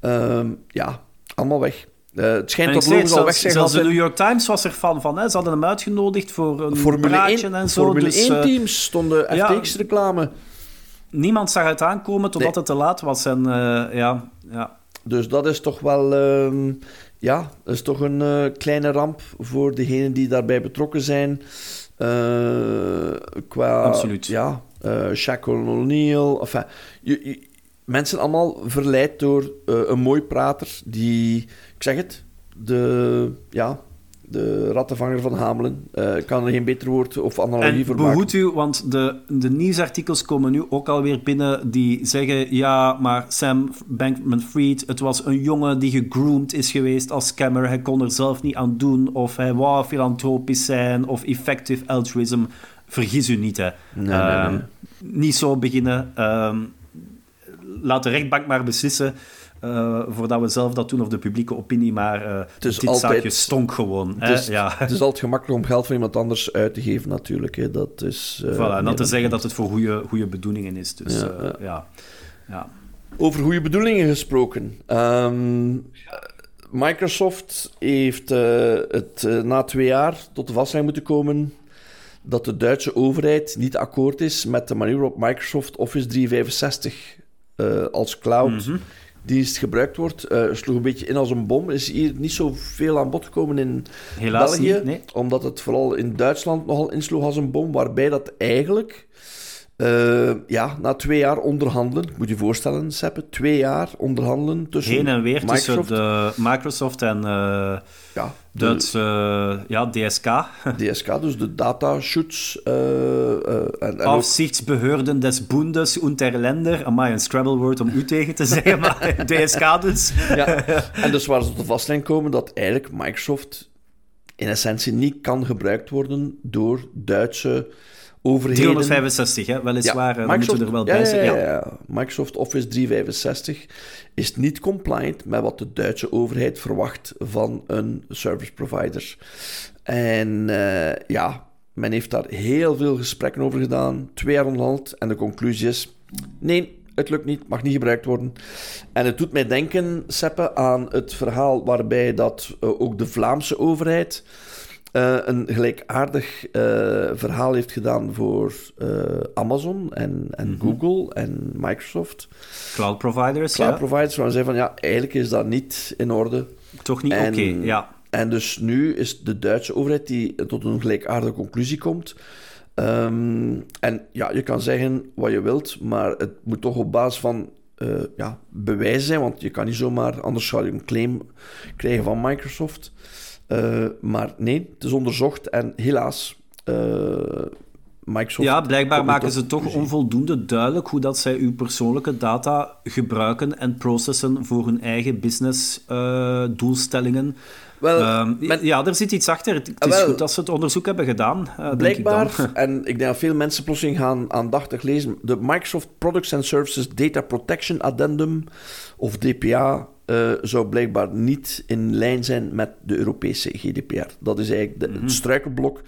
Ja, um, ja allemaal weg. Uh, het schijnt dat Logos al weg zijn. Zelfs de New York Times was er fan van. Hè? Ze hadden hem uitgenodigd voor een Formule praatje 1, en zo. Formule dus, 1 teams stonden ja, FTX-reclame. Niemand zag het aankomen totdat nee. het te laat was. En, uh, ja, ja. Dus dat is toch wel... Uh, ja, dat is toch een uh, kleine ramp voor degenen die daarbij betrokken zijn. qua... Absoluut. Ja, Shaquille O'Neal. Enfin, je, je, mensen allemaal verleid door uh, een mooi prater die, ik zeg het, de, ja, de rattenvanger van Hamelen. Uh, ik kan er geen beter woord of analogie en voor maken. behoed u, want de, de nieuwsartikels komen nu ook alweer binnen die zeggen... Ja, maar Sam Bankman-Fried, het was een jongen die gegroomd is geweest als scammer. Hij kon er zelf niet aan doen. Of hij wou filantropisch zijn. Of effective altruism. Vergis u niet, hè. Nee, nee, Ehm, nee. Niet zo beginnen. Ehm, laat de rechtbank maar beslissen... eh, voordat we zelf dat doen, of de publieke opinie, maar is dit altijd- zaakje stonk gewoon. Hè? Het is, ja. het is altijd gemakkelijk om geld van iemand anders uit te geven, natuurlijk. Hè. Dat is, eh, Voilà, en dan te zeggen dat het voor goede, goede bedoelingen is. Dus Ja, ja, ja. Over goede bedoelingen gesproken. Ehm, Microsoft heeft het na twee jaar tot de vaststelling moeten komen dat de Duitse overheid niet akkoord is met de manier waarop Microsoft Office 365 eh, als cloud Mhm. dienst gebruikt wordt. Eh sloeg een beetje in als een bom. Is hier niet zoveel aan bod gekomen in Helaas België, niet, nee. omdat het vooral in Duitsland nogal insloeg als een bom, waarbij dat eigenlijk, eh, ja, na twee jaar onderhandelen, moet je voorstellen, Seppe, twee jaar onderhandelen tussen Heen en weer Microsoft, tussen de Microsoft en eh ja, de Duits eh, ja, DSK. DSK, dus de dataschutz, en, en ook Aufsichtsbehörden des Bundes und der Länder. Amai, een Scrabble-woord om u tegen te zeggen, maar DSK dus. Ja, en dus waar ze tot de vaststelling komen dat eigenlijk Microsoft in essentie niet kan gebruikt worden door Duitse overheden. 365, hè, weliswaar. Ja, moeten we er wel bij zeggen. ja. Microsoft Office 365 is niet compliant met wat de Duitse overheid verwacht van een service provider. En eh, ja, men heeft daar heel veel gesprekken over gedaan, twee jaar onderhandeld, en de conclusie is: nee, het lukt niet, mag niet gebruikt worden. En het doet mij denken, Seppe, aan het verhaal waarbij dat eh, ook de Vlaamse overheid eh, een gelijkaardig eh, verhaal heeft gedaan voor eh, Amazon en, en Google en Microsoft. Cloud providers, Cloud ja. providers, waar ze zeggen van ja, eigenlijk is dat niet in orde. Toch niet oké, En- ja. En dus nu is de Duitse overheid die tot een gelijkaardige conclusie komt. Ehm, en ja, je kan zeggen wat je wilt, maar het moet toch op basis van ja, bewijzen zijn, want je kan niet zomaar, anders zou je een claim krijgen van Microsoft. Eh, maar nee, het is onderzocht en helaas, eh, Microsoft... Ja, blijkbaar maken ze toch onvoldoende duidelijk hoe dat zij uw persoonlijke data gebruiken en processen voor hun eigen business eh, doelstellingen. Wel, Ehm, men- ja, er zit iets achter. Het, het Ah, is wel. goed dat ze het onderzoek hebben gedaan, denk ik dan. Blijkbaar, en ik denk dat veel mensen plotseling gaan aandachtig lezen, de Microsoft Products and Services Data Protection Addendum, of DPA, eh, zou blijkbaar niet in lijn zijn met de Europese GDPR. Dat is eigenlijk de, het struikelblok.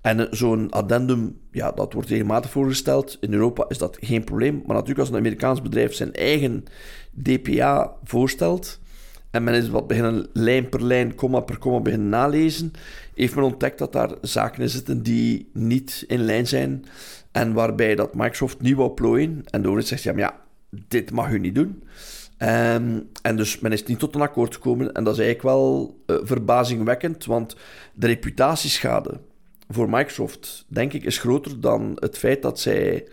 En eh, zo'n addendum, ja, dat wordt regelmatig voorgesteld. In Europa is dat geen probleem. Maar natuurlijk als een Amerikaans bedrijf zijn eigen DPA voorstelt, en men is wat beginnen lijn per lijn, komma per komma beginnen nalezen, heeft men ontdekt dat daar zaken in zitten die niet in lijn zijn en waarbij dat Microsoft niet wou plooien. En de overheid zegt, ja, maar ja, dit mag u niet doen. Ehm, en dus men is niet tot een akkoord gekomen. En dat is eigenlijk wel eh, verbazingwekkend, want de reputatieschade voor Microsoft, denk ik, is groter dan het feit dat zij...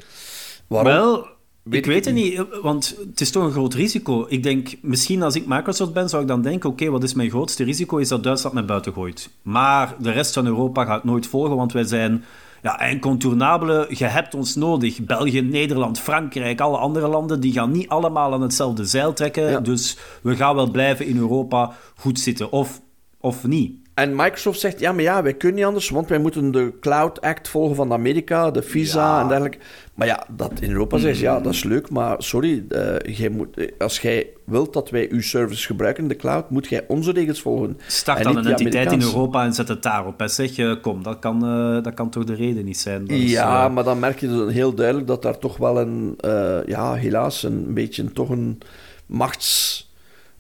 Waarom? Wel, Weet ik weet het niet, want het is toch een groot risico. Ik denk, misschien als ik Microsoft ben, zou ik dan denken, oké, wat is mijn grootste risico? Is dat Duitsland mij buiten gooit. Maar de rest van Europa gaat nooit volgen, want wij zijn ja, incontournabele. Je hebt ons nodig. België, Nederland, Frankrijk, alle andere landen, die gaan niet allemaal aan hetzelfde zeil trekken. Ja. Dus we gaan wel blijven in Europa goed zitten. Of, of niet. En Microsoft zegt, ja, maar ja, wij kunnen niet anders, want wij moeten de Cloud Act volgen van Amerika, de visa Ja. en dergelijke. Maar ja, dat in Europa zegt, ja, dat is leuk, maar sorry, jij moet, als jij wilt dat wij uw service gebruiken in de cloud, moet jij onze regels volgen. Start dan een entiteit in. Europa en zet het daarop. En zeg, eh, kom, dat kan, eh, dat kan toch de reden niet zijn. Ja, eh, maar dan merk je dan heel duidelijk dat daar toch wel een, ja, helaas, een beetje toch een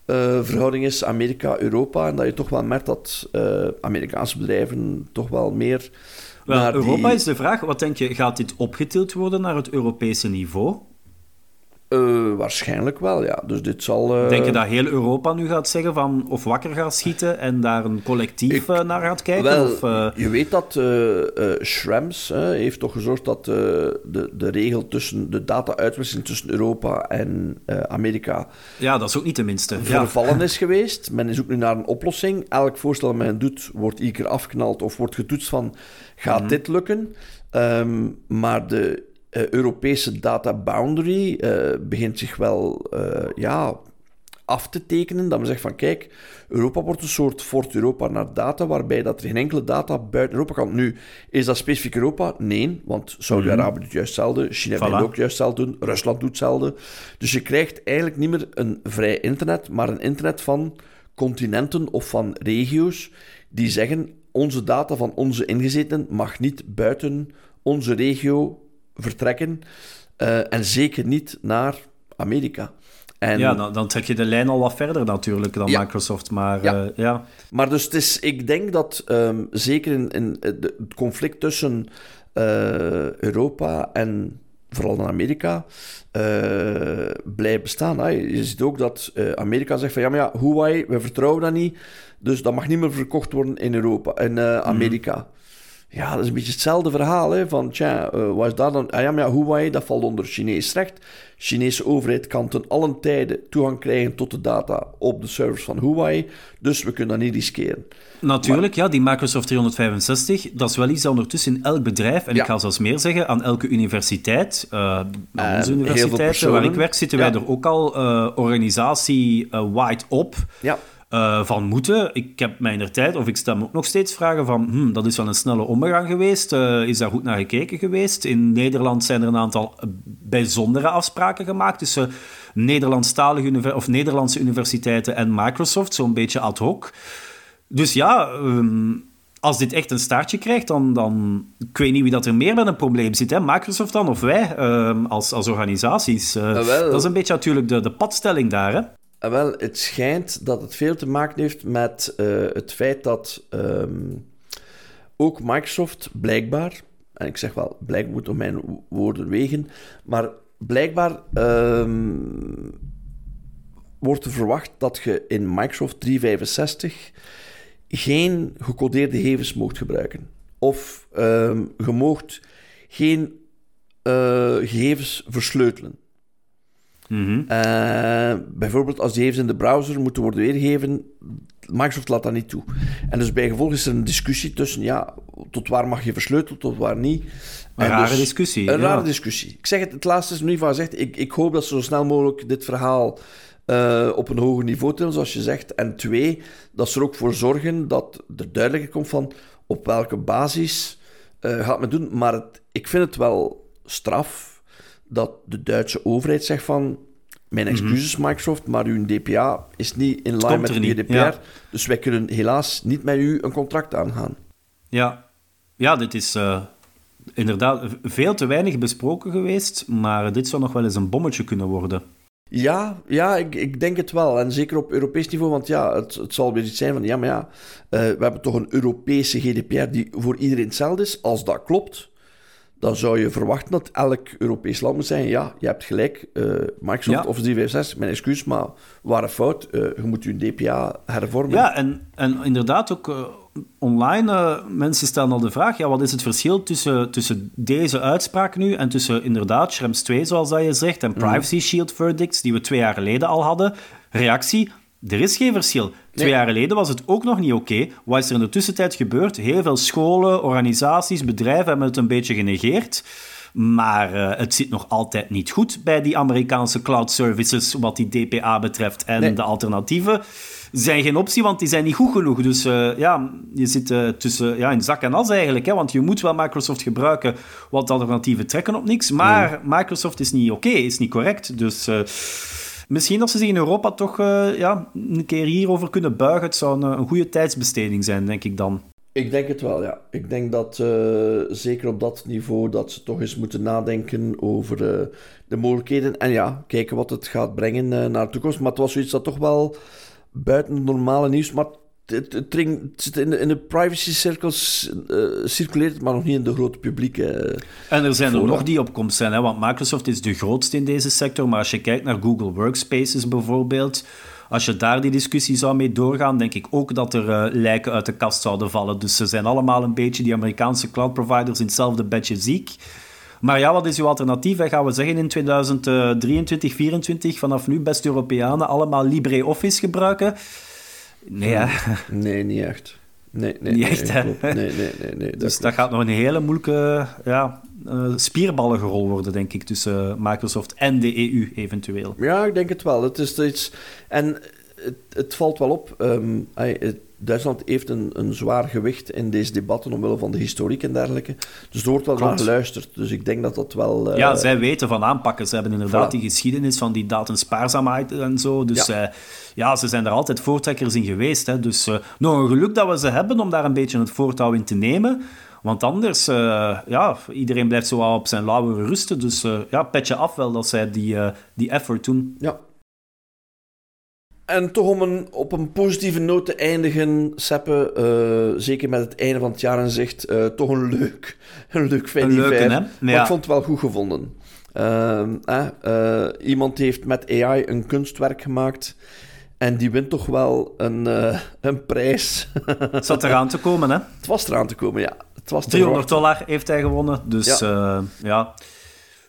machtsverhouding is, Amerika-Europa. En dat je toch wel merkt dat eh, Amerikaanse bedrijven toch wel meer Wel, naar Europa die... is de vraag, wat denk je, gaat dit opgetild worden naar het Europese niveau? Uh, waarschijnlijk wel, ja. Dus dit zal... Uh... Denk je dat heel Europa nu gaat zeggen van... Of wakker gaat schieten en daar een collectief Ik, naar gaat kijken? Wel, of, je weet dat Schrems heeft toch gezorgd dat de, de regel tussen... De data-uitwisseling tussen Europa en Amerika... Ja, dat is ook niet de minste. Vervallen is geweest. Men is ook nu naar een oplossing. Elk voorstel dat men doet, wordt iedere keer afgeknald of wordt getoetst van... Gaat mm. dit lukken? Um, maar de uh, Europese data boundary uh, begint zich wel uh, ja, af te tekenen. Dat men zegt van kijk, Europa wordt een soort Fort Europa naar data, waarbij dat er geen enkele data buiten Europa kan. Nu, is dat specifiek Europa? Nee, want Saudi-Arabië mm doet juist hetzelfde, China voilà. wil ook juist hetzelfde doen, Rusland doet hetzelfde. Dus je krijgt eigenlijk niet meer een vrij internet, maar een internet van continenten of van regio's die zeggen onze data van onze ingezetenen mag niet buiten onze regio vertrekken. Uh, en zeker niet naar Amerika. En... Ja, dan, dan, trek je de lijn al wat verder natuurlijk dan Microsoft. Maar, ja. Uh, ja. maar dus het is, ik denk dat um, zeker in, in het conflict tussen uh, Europa en vooral in Amerika, uh, blijft bestaan. Hè. Je ziet ook dat Amerika zegt van ja, maar ja, Huawei, we vertrouwen dat niet, dus dat mag niet meer verkocht worden in Europa, in Amerika. Mm. Ja, dat is een beetje hetzelfde verhaal. Hè, van, tja, uh, wat is daar dan? Ah ja, maar ja, Huawei, dat valt onder Chinees recht. De Chinese overheid kan ten allen tijde toegang krijgen tot de data op de servers van Huawei. Dus we kunnen dat niet riskeren. Natuurlijk, ja, die Microsoft 365, dat is wel iets dat ondertussen in elk bedrijf, en ik ga zelfs meer zeggen, aan elke universiteit, uh, aan onze universiteit waar ik werk, zitten wij er ook al uh, organisatie wide op. Ja. Uh, van moeten. Ik heb mij in de tijd, of ik stel me ook nog steeds vragen van, hmm, dat is wel een snelle omgang geweest. Uh, is daar goed naar gekeken geweest? In Nederland zijn er een aantal bijzondere afspraken gemaakt tussen Nederlandstalige of Nederlandse universiteiten en Microsoft, zo'n beetje ad hoc. Dus ja, um, als dit echt een staartje krijgt, dan, dan... Ik weet niet wie dat er meer met een probleem zit, hè? Microsoft dan of wij um, als, als organisaties. Uh, dat is een beetje natuurlijk de, de padstelling daar, hè? Ah, wel, het schijnt dat het veel te maken heeft met uh, het feit dat um, ook Microsoft blijkbaar, en ik zeg wel, blijkbaar moet mijn woorden wegen, maar blijkbaar um, wordt er verwacht dat je in Microsoft 365 geen gecodeerde gegevens mocht gebruiken. Of um, je mocht geen uh, gegevens versleutelen. Mm bijvoorbeeld als die gegevens in de browser moeten worden weergegeven, Microsoft laat dat niet toe. En dus bij gevolg is er een discussie tussen, ja, tot waar mag je versleutelen, tot waar niet. Een rare dus discussie. Een rare discussie. Ik zeg het, het laatste is nu van gezegd, ik, ik hoop dat ze zo snel mogelijk dit verhaal uh, op een hoger niveau tillen, zoals je zegt. En twee, dat ze er ook voor zorgen dat er duidelijker komt van op welke basis uh, gaat men doen. Maar het, ik vind het wel straf dat de Duitse overheid zegt van... Mijn mhm. excuses, Microsoft, maar uw DPA is niet in lijn met de GDPR. Dus wij kunnen helaas niet met u een contract aangaan. Ja, ja dit is uh, inderdaad veel te weinig besproken geweest, maar dit zou nog wel eens een bommetje kunnen worden. Ja, ja ik, ik denk het wel. En zeker op Europees niveau, want ja, het, het zal weer iets zijn van, ja, maar ja, uh, we hebben toch een Europese GDPR die voor iedereen hetzelfde is. Als dat klopt, dan zou je verwachten dat elk Europees land moet zeggen: ja, je hebt gelijk, uh, Microsoft ja. Office 365, mijn excuus, maar waren fout, uh, je moet je DPA hervormen. Ja, en, en inderdaad ook uh, online, mensen stellen al de vraag: ja, wat is het verschil tussen, tussen deze uitspraak nu en tussen inderdaad Schrems 2, zoals dat je zegt, en mhm. Privacy Shield verdicts, die we twee jaar geleden al hadden? Reactie: er is geen verschil. Twee jaar geleden was het ook nog niet oké. Wat is er in de tussentijd gebeurd? Heel veel scholen, organisaties, bedrijven hebben het een beetje genegeerd. Maar uh, het zit nog altijd niet goed bij die Amerikaanse cloud services wat die DPA betreft. En de alternatieven zijn geen optie, want die zijn niet goed genoeg. Dus uh, ja, je zit uh, tussen ja, in zak en as eigenlijk. Hè, want je moet wel Microsoft gebruiken, want alternatieven trekken op niks. Maar Microsoft is niet oké, is niet correct. Dus Misschien dat ze zich in Europa toch uh, ja, een keer hierover kunnen buigen. Het zou een, een, goede tijdsbesteding zijn, denk ik dan. Ik denk het wel, ja. Ik denk dat uh, zeker op dat niveau dat ze toch eens moeten nadenken over de mogelijkheden. En ja, kijken wat het gaat brengen naar de toekomst. Maar het was zoiets dat toch wel buiten normale nieuws... Maar het, het, ring, het zit in, de, in de privacy cirkels uh, circuleert, maar nog niet in de grote publieke. en er zijn er nog die op komst zijn, hè, want Microsoft is de grootste in deze sector. Maar als je kijkt naar Google Workspaces bijvoorbeeld, als je daar die discussie zou mee doorgaan, denk ik ook dat er uh, lijken uit de kast zouden vallen. Dus ze zijn allemaal een beetje die Amerikaanse cloud providers in hetzelfde bedje ziek. Maar ja, wat is uw alternatief? Gaan we zeggen in 2023, 2024, vanaf nu best Europeanen allemaal LibreOffice gebruiken? Nee? Nee, niet echt. Nee, nee, niet echt, hè? Nee, nee, nee. nee, dus dat gaat nog een hele moeilijke ja, uh, spierballengerol worden, denk ik, tussen Microsoft en de EU eventueel. Ja, ik denk het wel. Het is iets... En het, het valt wel op. Um, het, Duitsland heeft een, een zwaar gewicht in deze debatten omwille van de historiek en dergelijke. Dus er wordt wel naar geluisterd. Dus ik denk dat dat wel... Uh... Ja, zij weten van aanpakken. Ze hebben inderdaad die geschiedenis van die datenspaarzaamheid en zo. Dus ja. Uh, ja, ze zijn er altijd voortrekkers in geweest. Hè. Dus uh, nog een geluk dat we ze hebben om daar een beetje het voortouw in te nemen. Want anders, ja, iedereen blijft zo op zijn lauwe rusten. Dus ja, petje af wel dat zij die, die effort doen. Ja, en toch om een, op een positieve noot te eindigen, Seppe, uh, zeker met het einde van het jaar in zicht, uh, toch een leuk, een leuk Fanny Maar ja. ik vond het wel goed gevonden. Uh, iemand heeft met AI een kunstwerk gemaakt en die wint toch wel een, een prijs. Het zat eraan te komen, hè? Het was eraan te komen, ja. Het was 300 dollar heeft hij gewonnen, dus ja, ja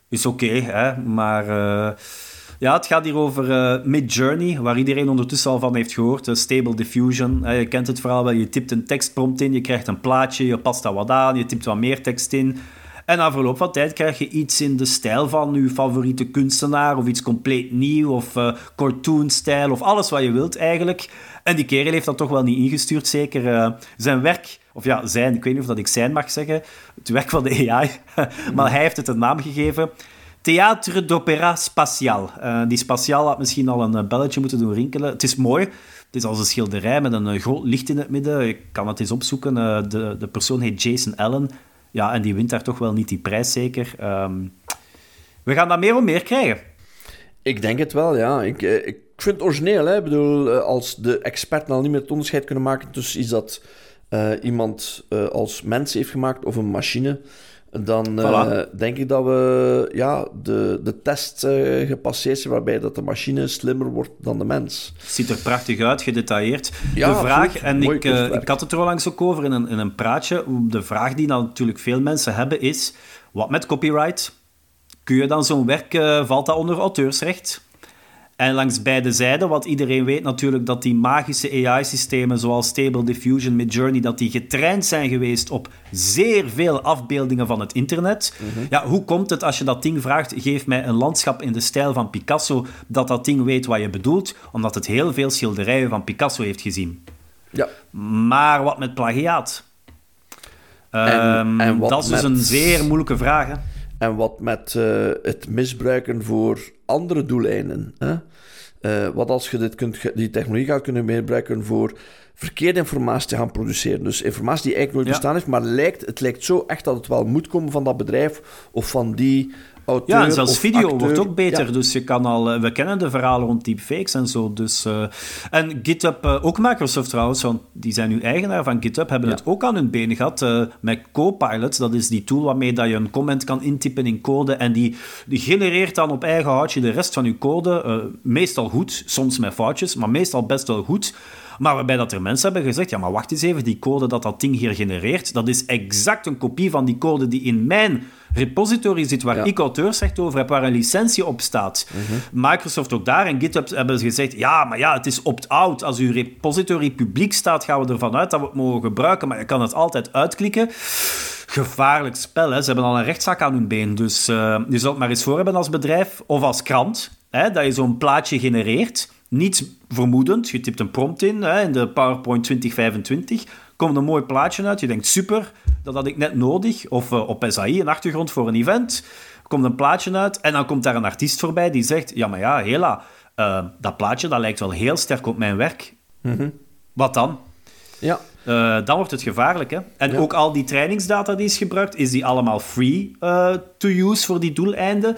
is oké, hè. Maar ja, het gaat hier over uh, Mid-Journey, waar iedereen ondertussen al van heeft gehoord. Uh, Stable Diffusion. Uh, je kent het verhaal wel. Je typt een tekstprompt in, je krijgt een plaatje, je past dat wat aan, je typt wat meer tekst in. En na verloop van tijd krijg je iets in de stijl van je favoriete kunstenaar, of iets compleet nieuw, of uh, cartoon-stijl, of alles wat je wilt eigenlijk. En die kerel heeft dat toch wel niet ingestuurd, zeker. zijn werk, of ja, zijn, ik weet niet of dat ik zijn mag zeggen, het werk van de AI, maar hij heeft het een naam gegeven. Théâtre d'Opéra Spatial. Uh, die Spatial had misschien al een eh, belletje moeten doen rinkelen. Het is mooi. Het is als een schilderij met een eh, groot licht in het midden. Ik kan het eens opzoeken. De, de persoon heet Jason Allen. Ja, en die wint daar toch wel niet die prijs, zeker. Um, we gaan dat meer en meer krijgen. Ik denk het wel, ja. Ik, ik vind het origineel. Hè? Ik bedoel, als de experten al niet meer het onderscheid kunnen maken tussen iets dat iemand als mens heeft gemaakt of een machine dan uh, denk ik dat we ja, de, de test uh, gepasseerd zijn waarbij dat de machine slimmer wordt dan de mens. Ziet er prachtig uit, gedetailleerd. Ja, de vraag, en ik, uh, ik had het er al langs ook over in een, in een praatje, de vraag die natuurlijk veel mensen hebben is, wat met copyright? Kun je dan zo'n werk, valt dat onder auteursrecht? En langs beide zijden, want iedereen weet natuurlijk dat die magische AI-systemen zoals Stable Diffusion, Midjourney, dat die getraind zijn geweest op zeer veel afbeeldingen van het internet. Mhm. Ja, hoe komt het als je dat ding vraagt, geef mij een landschap in de stijl van Picasso, dat dat ding weet wat je bedoelt, omdat het heel veel schilderijen van Picasso heeft gezien. Ja. Maar wat met plagiaat? En, um, dat is dus een zeer moeilijke vraag. Hè? En wat met uh, het misbruiken voor andere doeleinden. Hè? Uh, wat als je dit kunt, die technologie gaat kunnen gebruiken voor verkeerde informatie te gaan produceren. Dus informatie die eigenlijk nooit bestaan heeft, maar lijkt, het lijkt zo echt dat het wel moet komen van dat bedrijf of van die auteur Ja, en zelfs video wordt ook beter. Dus je kan al... Eh, we kennen de verhalen rond deepfakes en zo. Dus, uh, en GitHub, uh, ook Microsoft trouwens, want die zijn nu eigenaar van GitHub, hebben het ook aan hun benen gehad uh, met Copilot. Dat is die tool waarmee dat je een comment kan intypen in code en die, die genereert dan op eigen houtje de rest van je code. meestal goed, soms met foutjes, maar meestal best wel goed. Maar waarbij dat er mensen hebben gezegd, ja, maar wacht eens even, die code dat dat ding hier genereert, dat is exact een kopie van die code die in mijn repository zit, waar ik auteursrecht over heb, waar een licentie op staat. Mhm. Microsoft ook daar en GitHub hebben gezegd, ja, maar ja, het is opt-out. Als uw repository publiek staat, gaan we ervan uit dat we het mogen gebruiken, maar je kan het altijd uitklikken gevaarlijk spel. Hè. Ze hebben al een rechtszaak aan hun been. Dus uh, je zult maar eens voor hebben als bedrijf of als krant. Hè, dat je zo'n plaatje genereert niets vermoedend. Je typt een prompt in, hè, in de PowerPoint 2025. Komt een mooi plaatje uit. Je denkt, super, dat had ik net nodig. Of uh, op SAI, een achtergrond voor een event. Komt een plaatje uit en dan komt daar een artiest voorbij die zegt... Ja, maar ja, hela, uh, dat plaatje dat lijkt wel heel sterk op mijn werk. Mm Wat dan? Ja. Uh, dan wordt het gevaarlijk. Hè? En ook al die trainingsdata die is gebruikt, is die allemaal free to use voor die doeleinden?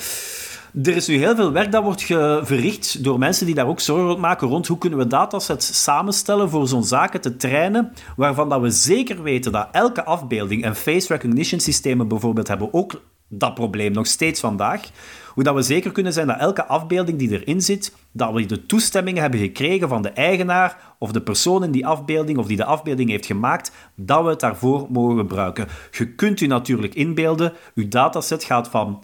Er is nu heel veel werk dat wordt verricht door mensen die daar ook zorgen maken rond hoe kunnen we datasets samenstellen voor zo'n zaken te trainen, waarvan dat we zeker weten dat elke afbeelding en face recognition systemen bijvoorbeeld hebben ook dat probleem nog steeds vandaag. Hoe dat we zeker kunnen zijn dat elke afbeelding die erin zit, dat we de toestemming hebben gekregen van de eigenaar of de persoon in die afbeelding of die de afbeelding heeft gemaakt, dat we het daarvoor mogen gebruiken. Je kunt u natuurlijk inbeelden, uw dataset gaat van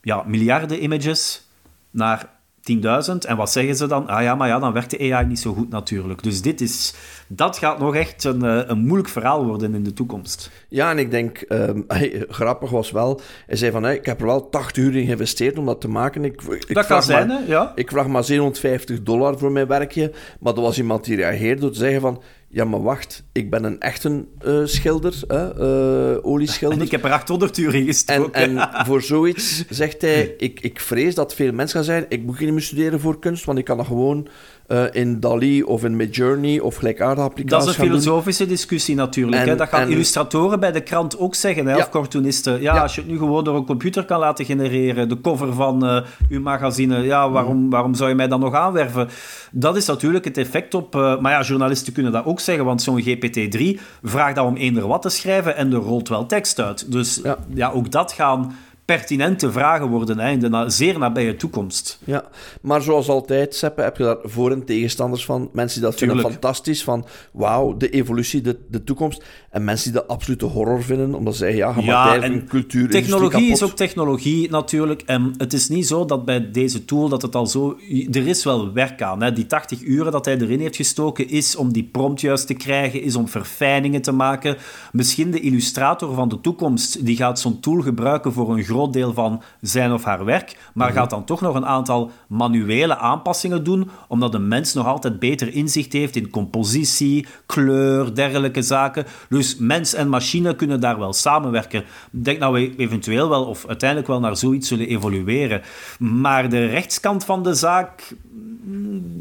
ja, miljarden images naar 10.000. En wat zeggen ze dan? Ah ja, maar ja, dan werkt de AI niet zo goed natuurlijk. Dus dit is, dat gaat nog echt een, eh, een moeilijk verhaal worden in de toekomst. Ja, en ik denk, um, grappig was wel, hij zei van, hey, ik heb er wel 80 uur in geïnvesteerd om dat te maken. Ik, ik dat kan zijn, hè? Ja. Ik vraag maar 750 dollar voor mijn werkje. Maar er was iemand die reageerde door te zeggen van, ja, maar wacht, ik ben een echte uh, schilder, uh, olieschilder. En ik heb er 800 uur in gestoken. En, en voor zoiets zegt hij, ik, ik vrees dat veel mensen gaan zijn, ik moet niet meer studeren voor kunst, want ik kan dat gewoon uh, in DALI of in Midjourney of gelijkaardige applicaties Dat is een filosofische discussie natuurlijk. hè? Dat gaan illustratoren bij de krant ook zeggen, hè? of cartoonisten. Ja, als je het nu gewoon door een computer kan laten genereren, de cover van uh, uw magazine, ja, waarom, waarom zou je mij dan nog aanwerven? Dat is natuurlijk het effect op... Uh, maar ja, journalisten kunnen dat ook zeggen, want zo'n GPT-3 vraagt dan om eender wat te schrijven en er rolt wel tekst uit. Dus ja, ja ook dat gaan pertinente vragen worden hè, in de zeer nabije toekomst. Ja, maar zoals altijd, Seppe, heb je daar voor- en tegenstanders van. Mensen die dat vinden fantastisch, van wauw, de evolutie, de, de toekomst. En mensen die dat absolute horror vinden, omdat ze zeggen, ja, ja, en cultuur... Technologie is ook technologie natuurlijk. En het is niet zo dat bij deze tool dat het al zo... Er is wel werk aan. Hè. Die 80 uren dat hij erin heeft gestoken, is om die prompt juist te krijgen, is om verfijningen te maken. Misschien de illustrator van de toekomst, die gaat zo'n tool gebruiken voor een groot groot deel van zijn of haar werk, maar gaat dan toch nog een aantal manuele aanpassingen doen, omdat de mens nog altijd beter inzicht heeft in compositie, kleur, dergelijke zaken. Dus mens en machine kunnen daar wel samenwerken. Ik denk dat we eventueel wel, of uiteindelijk wel naar zoiets zullen evolueren. Maar de rechtskant van de zaak,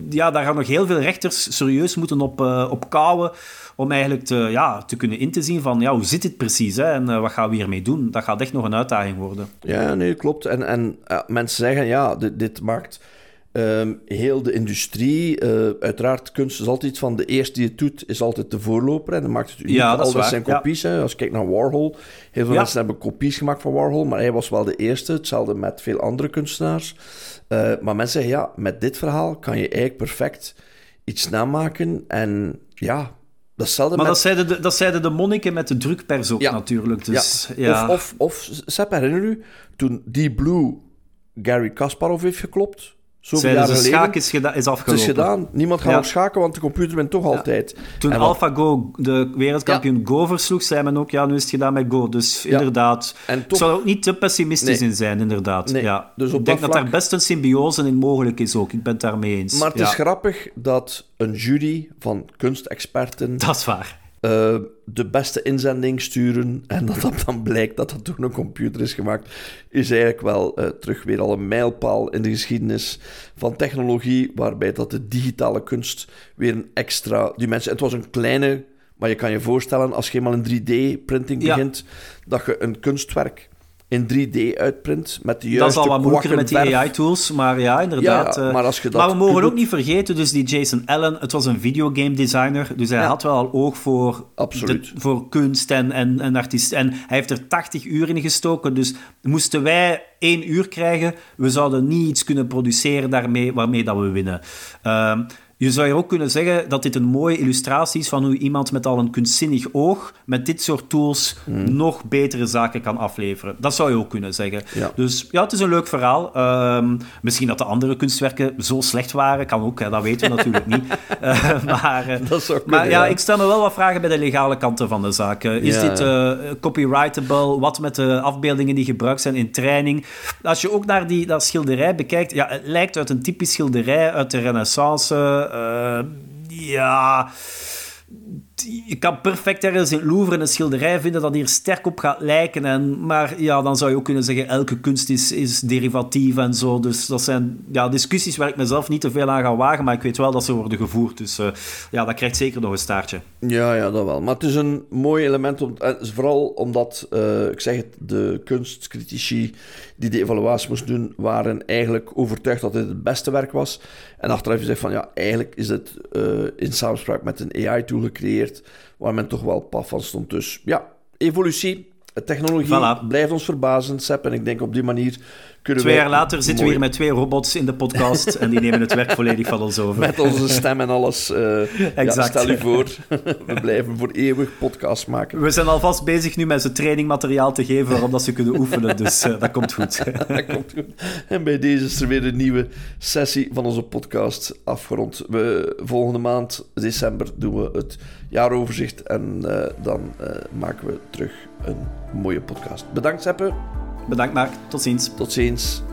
ja, daar gaan nog heel veel rechters serieus moeten op, uh, op kouwen om eigenlijk te, ja, te kunnen in te zien van ja, hoe zit dit precies hè, en uh, wat gaan we hiermee doen. Dat gaat echt nog een uitdaging worden. Ja, nee, klopt. En, en uh, mensen zeggen ja, dit, dit maakt um, heel de industrie, uiteraard kunst is altijd van de eerste die het doet, is altijd de voorloper en dan maakt het uniek. Ja, dat Alles zijn kopies. Hè. Als je kijkt naar Warhol, heel veel mensen hebben kopies gemaakt van Warhol, maar hij was wel de eerste. Hetzelfde met veel andere kunstenaars. Maar mensen zeggen ja, met dit verhaal kan je eigenlijk perfect iets namaken en ja, Datzelfde maar dat, zeiden de, dat zeiden de monniken met de drukpers ook natuurlijk. Dus, ja. Of, of, of, Sepp, herinner u, toen die Blue Gary Kasparov heeft geklopt, Zoveel de schaak is, is afgelopen. Het is gedaan. Niemand gaat ja. nog schaken, want de computer bent toch altijd. Toen AlphaGo de wereldkampioen Go versloeg, zei men ook, ja, nu is het gedaan met Go. Dus inderdaad, en toch... ik zou er ook niet te pessimistisch in zijn, inderdaad. Ja. Dus ik denk dat, daar best een symbiose in mogelijk is ook. Ik ben het daarmee eens. Maar het is grappig dat een jury van kunstexperten... Dat is waar uh, de beste inzending sturen en dat dat dan blijkt dat dat door een computer is gemaakt, is eigenlijk wel uh, terug weer al een mijlpaal in de geschiedenis van technologie, waarbij dat de digitale kunst weer een extra dimensie... Het was een kleine, maar je kan je voorstellen, als je eenmaal een 3D-printing begint, dat je een kunstwerk in 3D uitprint met de juiste Dat is al wat moeilijker met die AI-tools, maar ja, inderdaad. Ja, eh, maar, als je dat maar we mogen ook niet vergeten, dus die Jason Allen, het was een videogame designer, dus hij had wel al oog voor, de, voor kunst en, en, en artiest. En hij heeft er 80 uur in gestoken, dus moesten wij één uur krijgen, we zouden niet iets kunnen produceren daarmee, waarmee dat we winnen. Uh, je zou hier ook kunnen zeggen dat dit een mooie illustratie is van hoe iemand met al een kunstzinnig oog met dit soort tools hmm. nog betere zaken kan afleveren. Dat zou je ook kunnen zeggen. Dus ja, het is een leuk verhaal. Ehm, misschien dat de andere kunstwerken zo slecht waren, kan ook, hè, dat weten we natuurlijk niet. Uh, maar uh, maar ja, ik stel me wel wat vragen bij de legale kanten van de zaak. is dit uh, copyrightable? Wat met de afbeeldingen die gebruikt zijn in training? Als je ook naar die, dat schilderij bekijkt, ja, het lijkt uit een typisch schilderij uit de renaissance uh, ja, je kan perfect ergens in het Louvre een schilderij vinden dat hier sterk op gaat lijken. En, maar ja, dan zou je ook kunnen zeggen, elke kunst is, is derivatief en zo. Dus dat zijn ja, discussies waar ik mezelf niet te veel aan ga wagen, maar ik weet wel dat ze worden gevoerd. Dus uh, ja, dat krijgt zeker nog een staartje. Ja, ja, dat wel. Maar het is een mooi element, om, vooral omdat, uh, ik zeg het, de kunstcritici die de evaluatie moesten doen, waren eigenlijk overtuigd dat dit het beste werk was. En achteraf gezegd van, ja, eigenlijk is het in samenspraak met een AI-tool gecreëerd, waar men toch wel paf van stond. Dus ja, evolutie, technologie blijft ons verbazen, Sepp. En ik denk op die manier Twee jaar later zitten we hier met twee robots in de podcast en die nemen het werk volledig van ons over. Met onze stem en alles. Uh, exact. Ja, stel je voor, we blijven voor eeuwig podcast maken. We zijn alvast bezig nu met ze trainingmateriaal te geven waarop dat ze kunnen oefenen, dus uh, dat komt goed. dat komt goed. En bij deze is er weer een nieuwe sessie van onze podcast afgerond. We, volgende maand, december, doen we het jaaroverzicht en uh, dan maken we terug een mooie podcast. Bedankt, Seppe. Bedankt Mark, tot ziens. Tot ziens.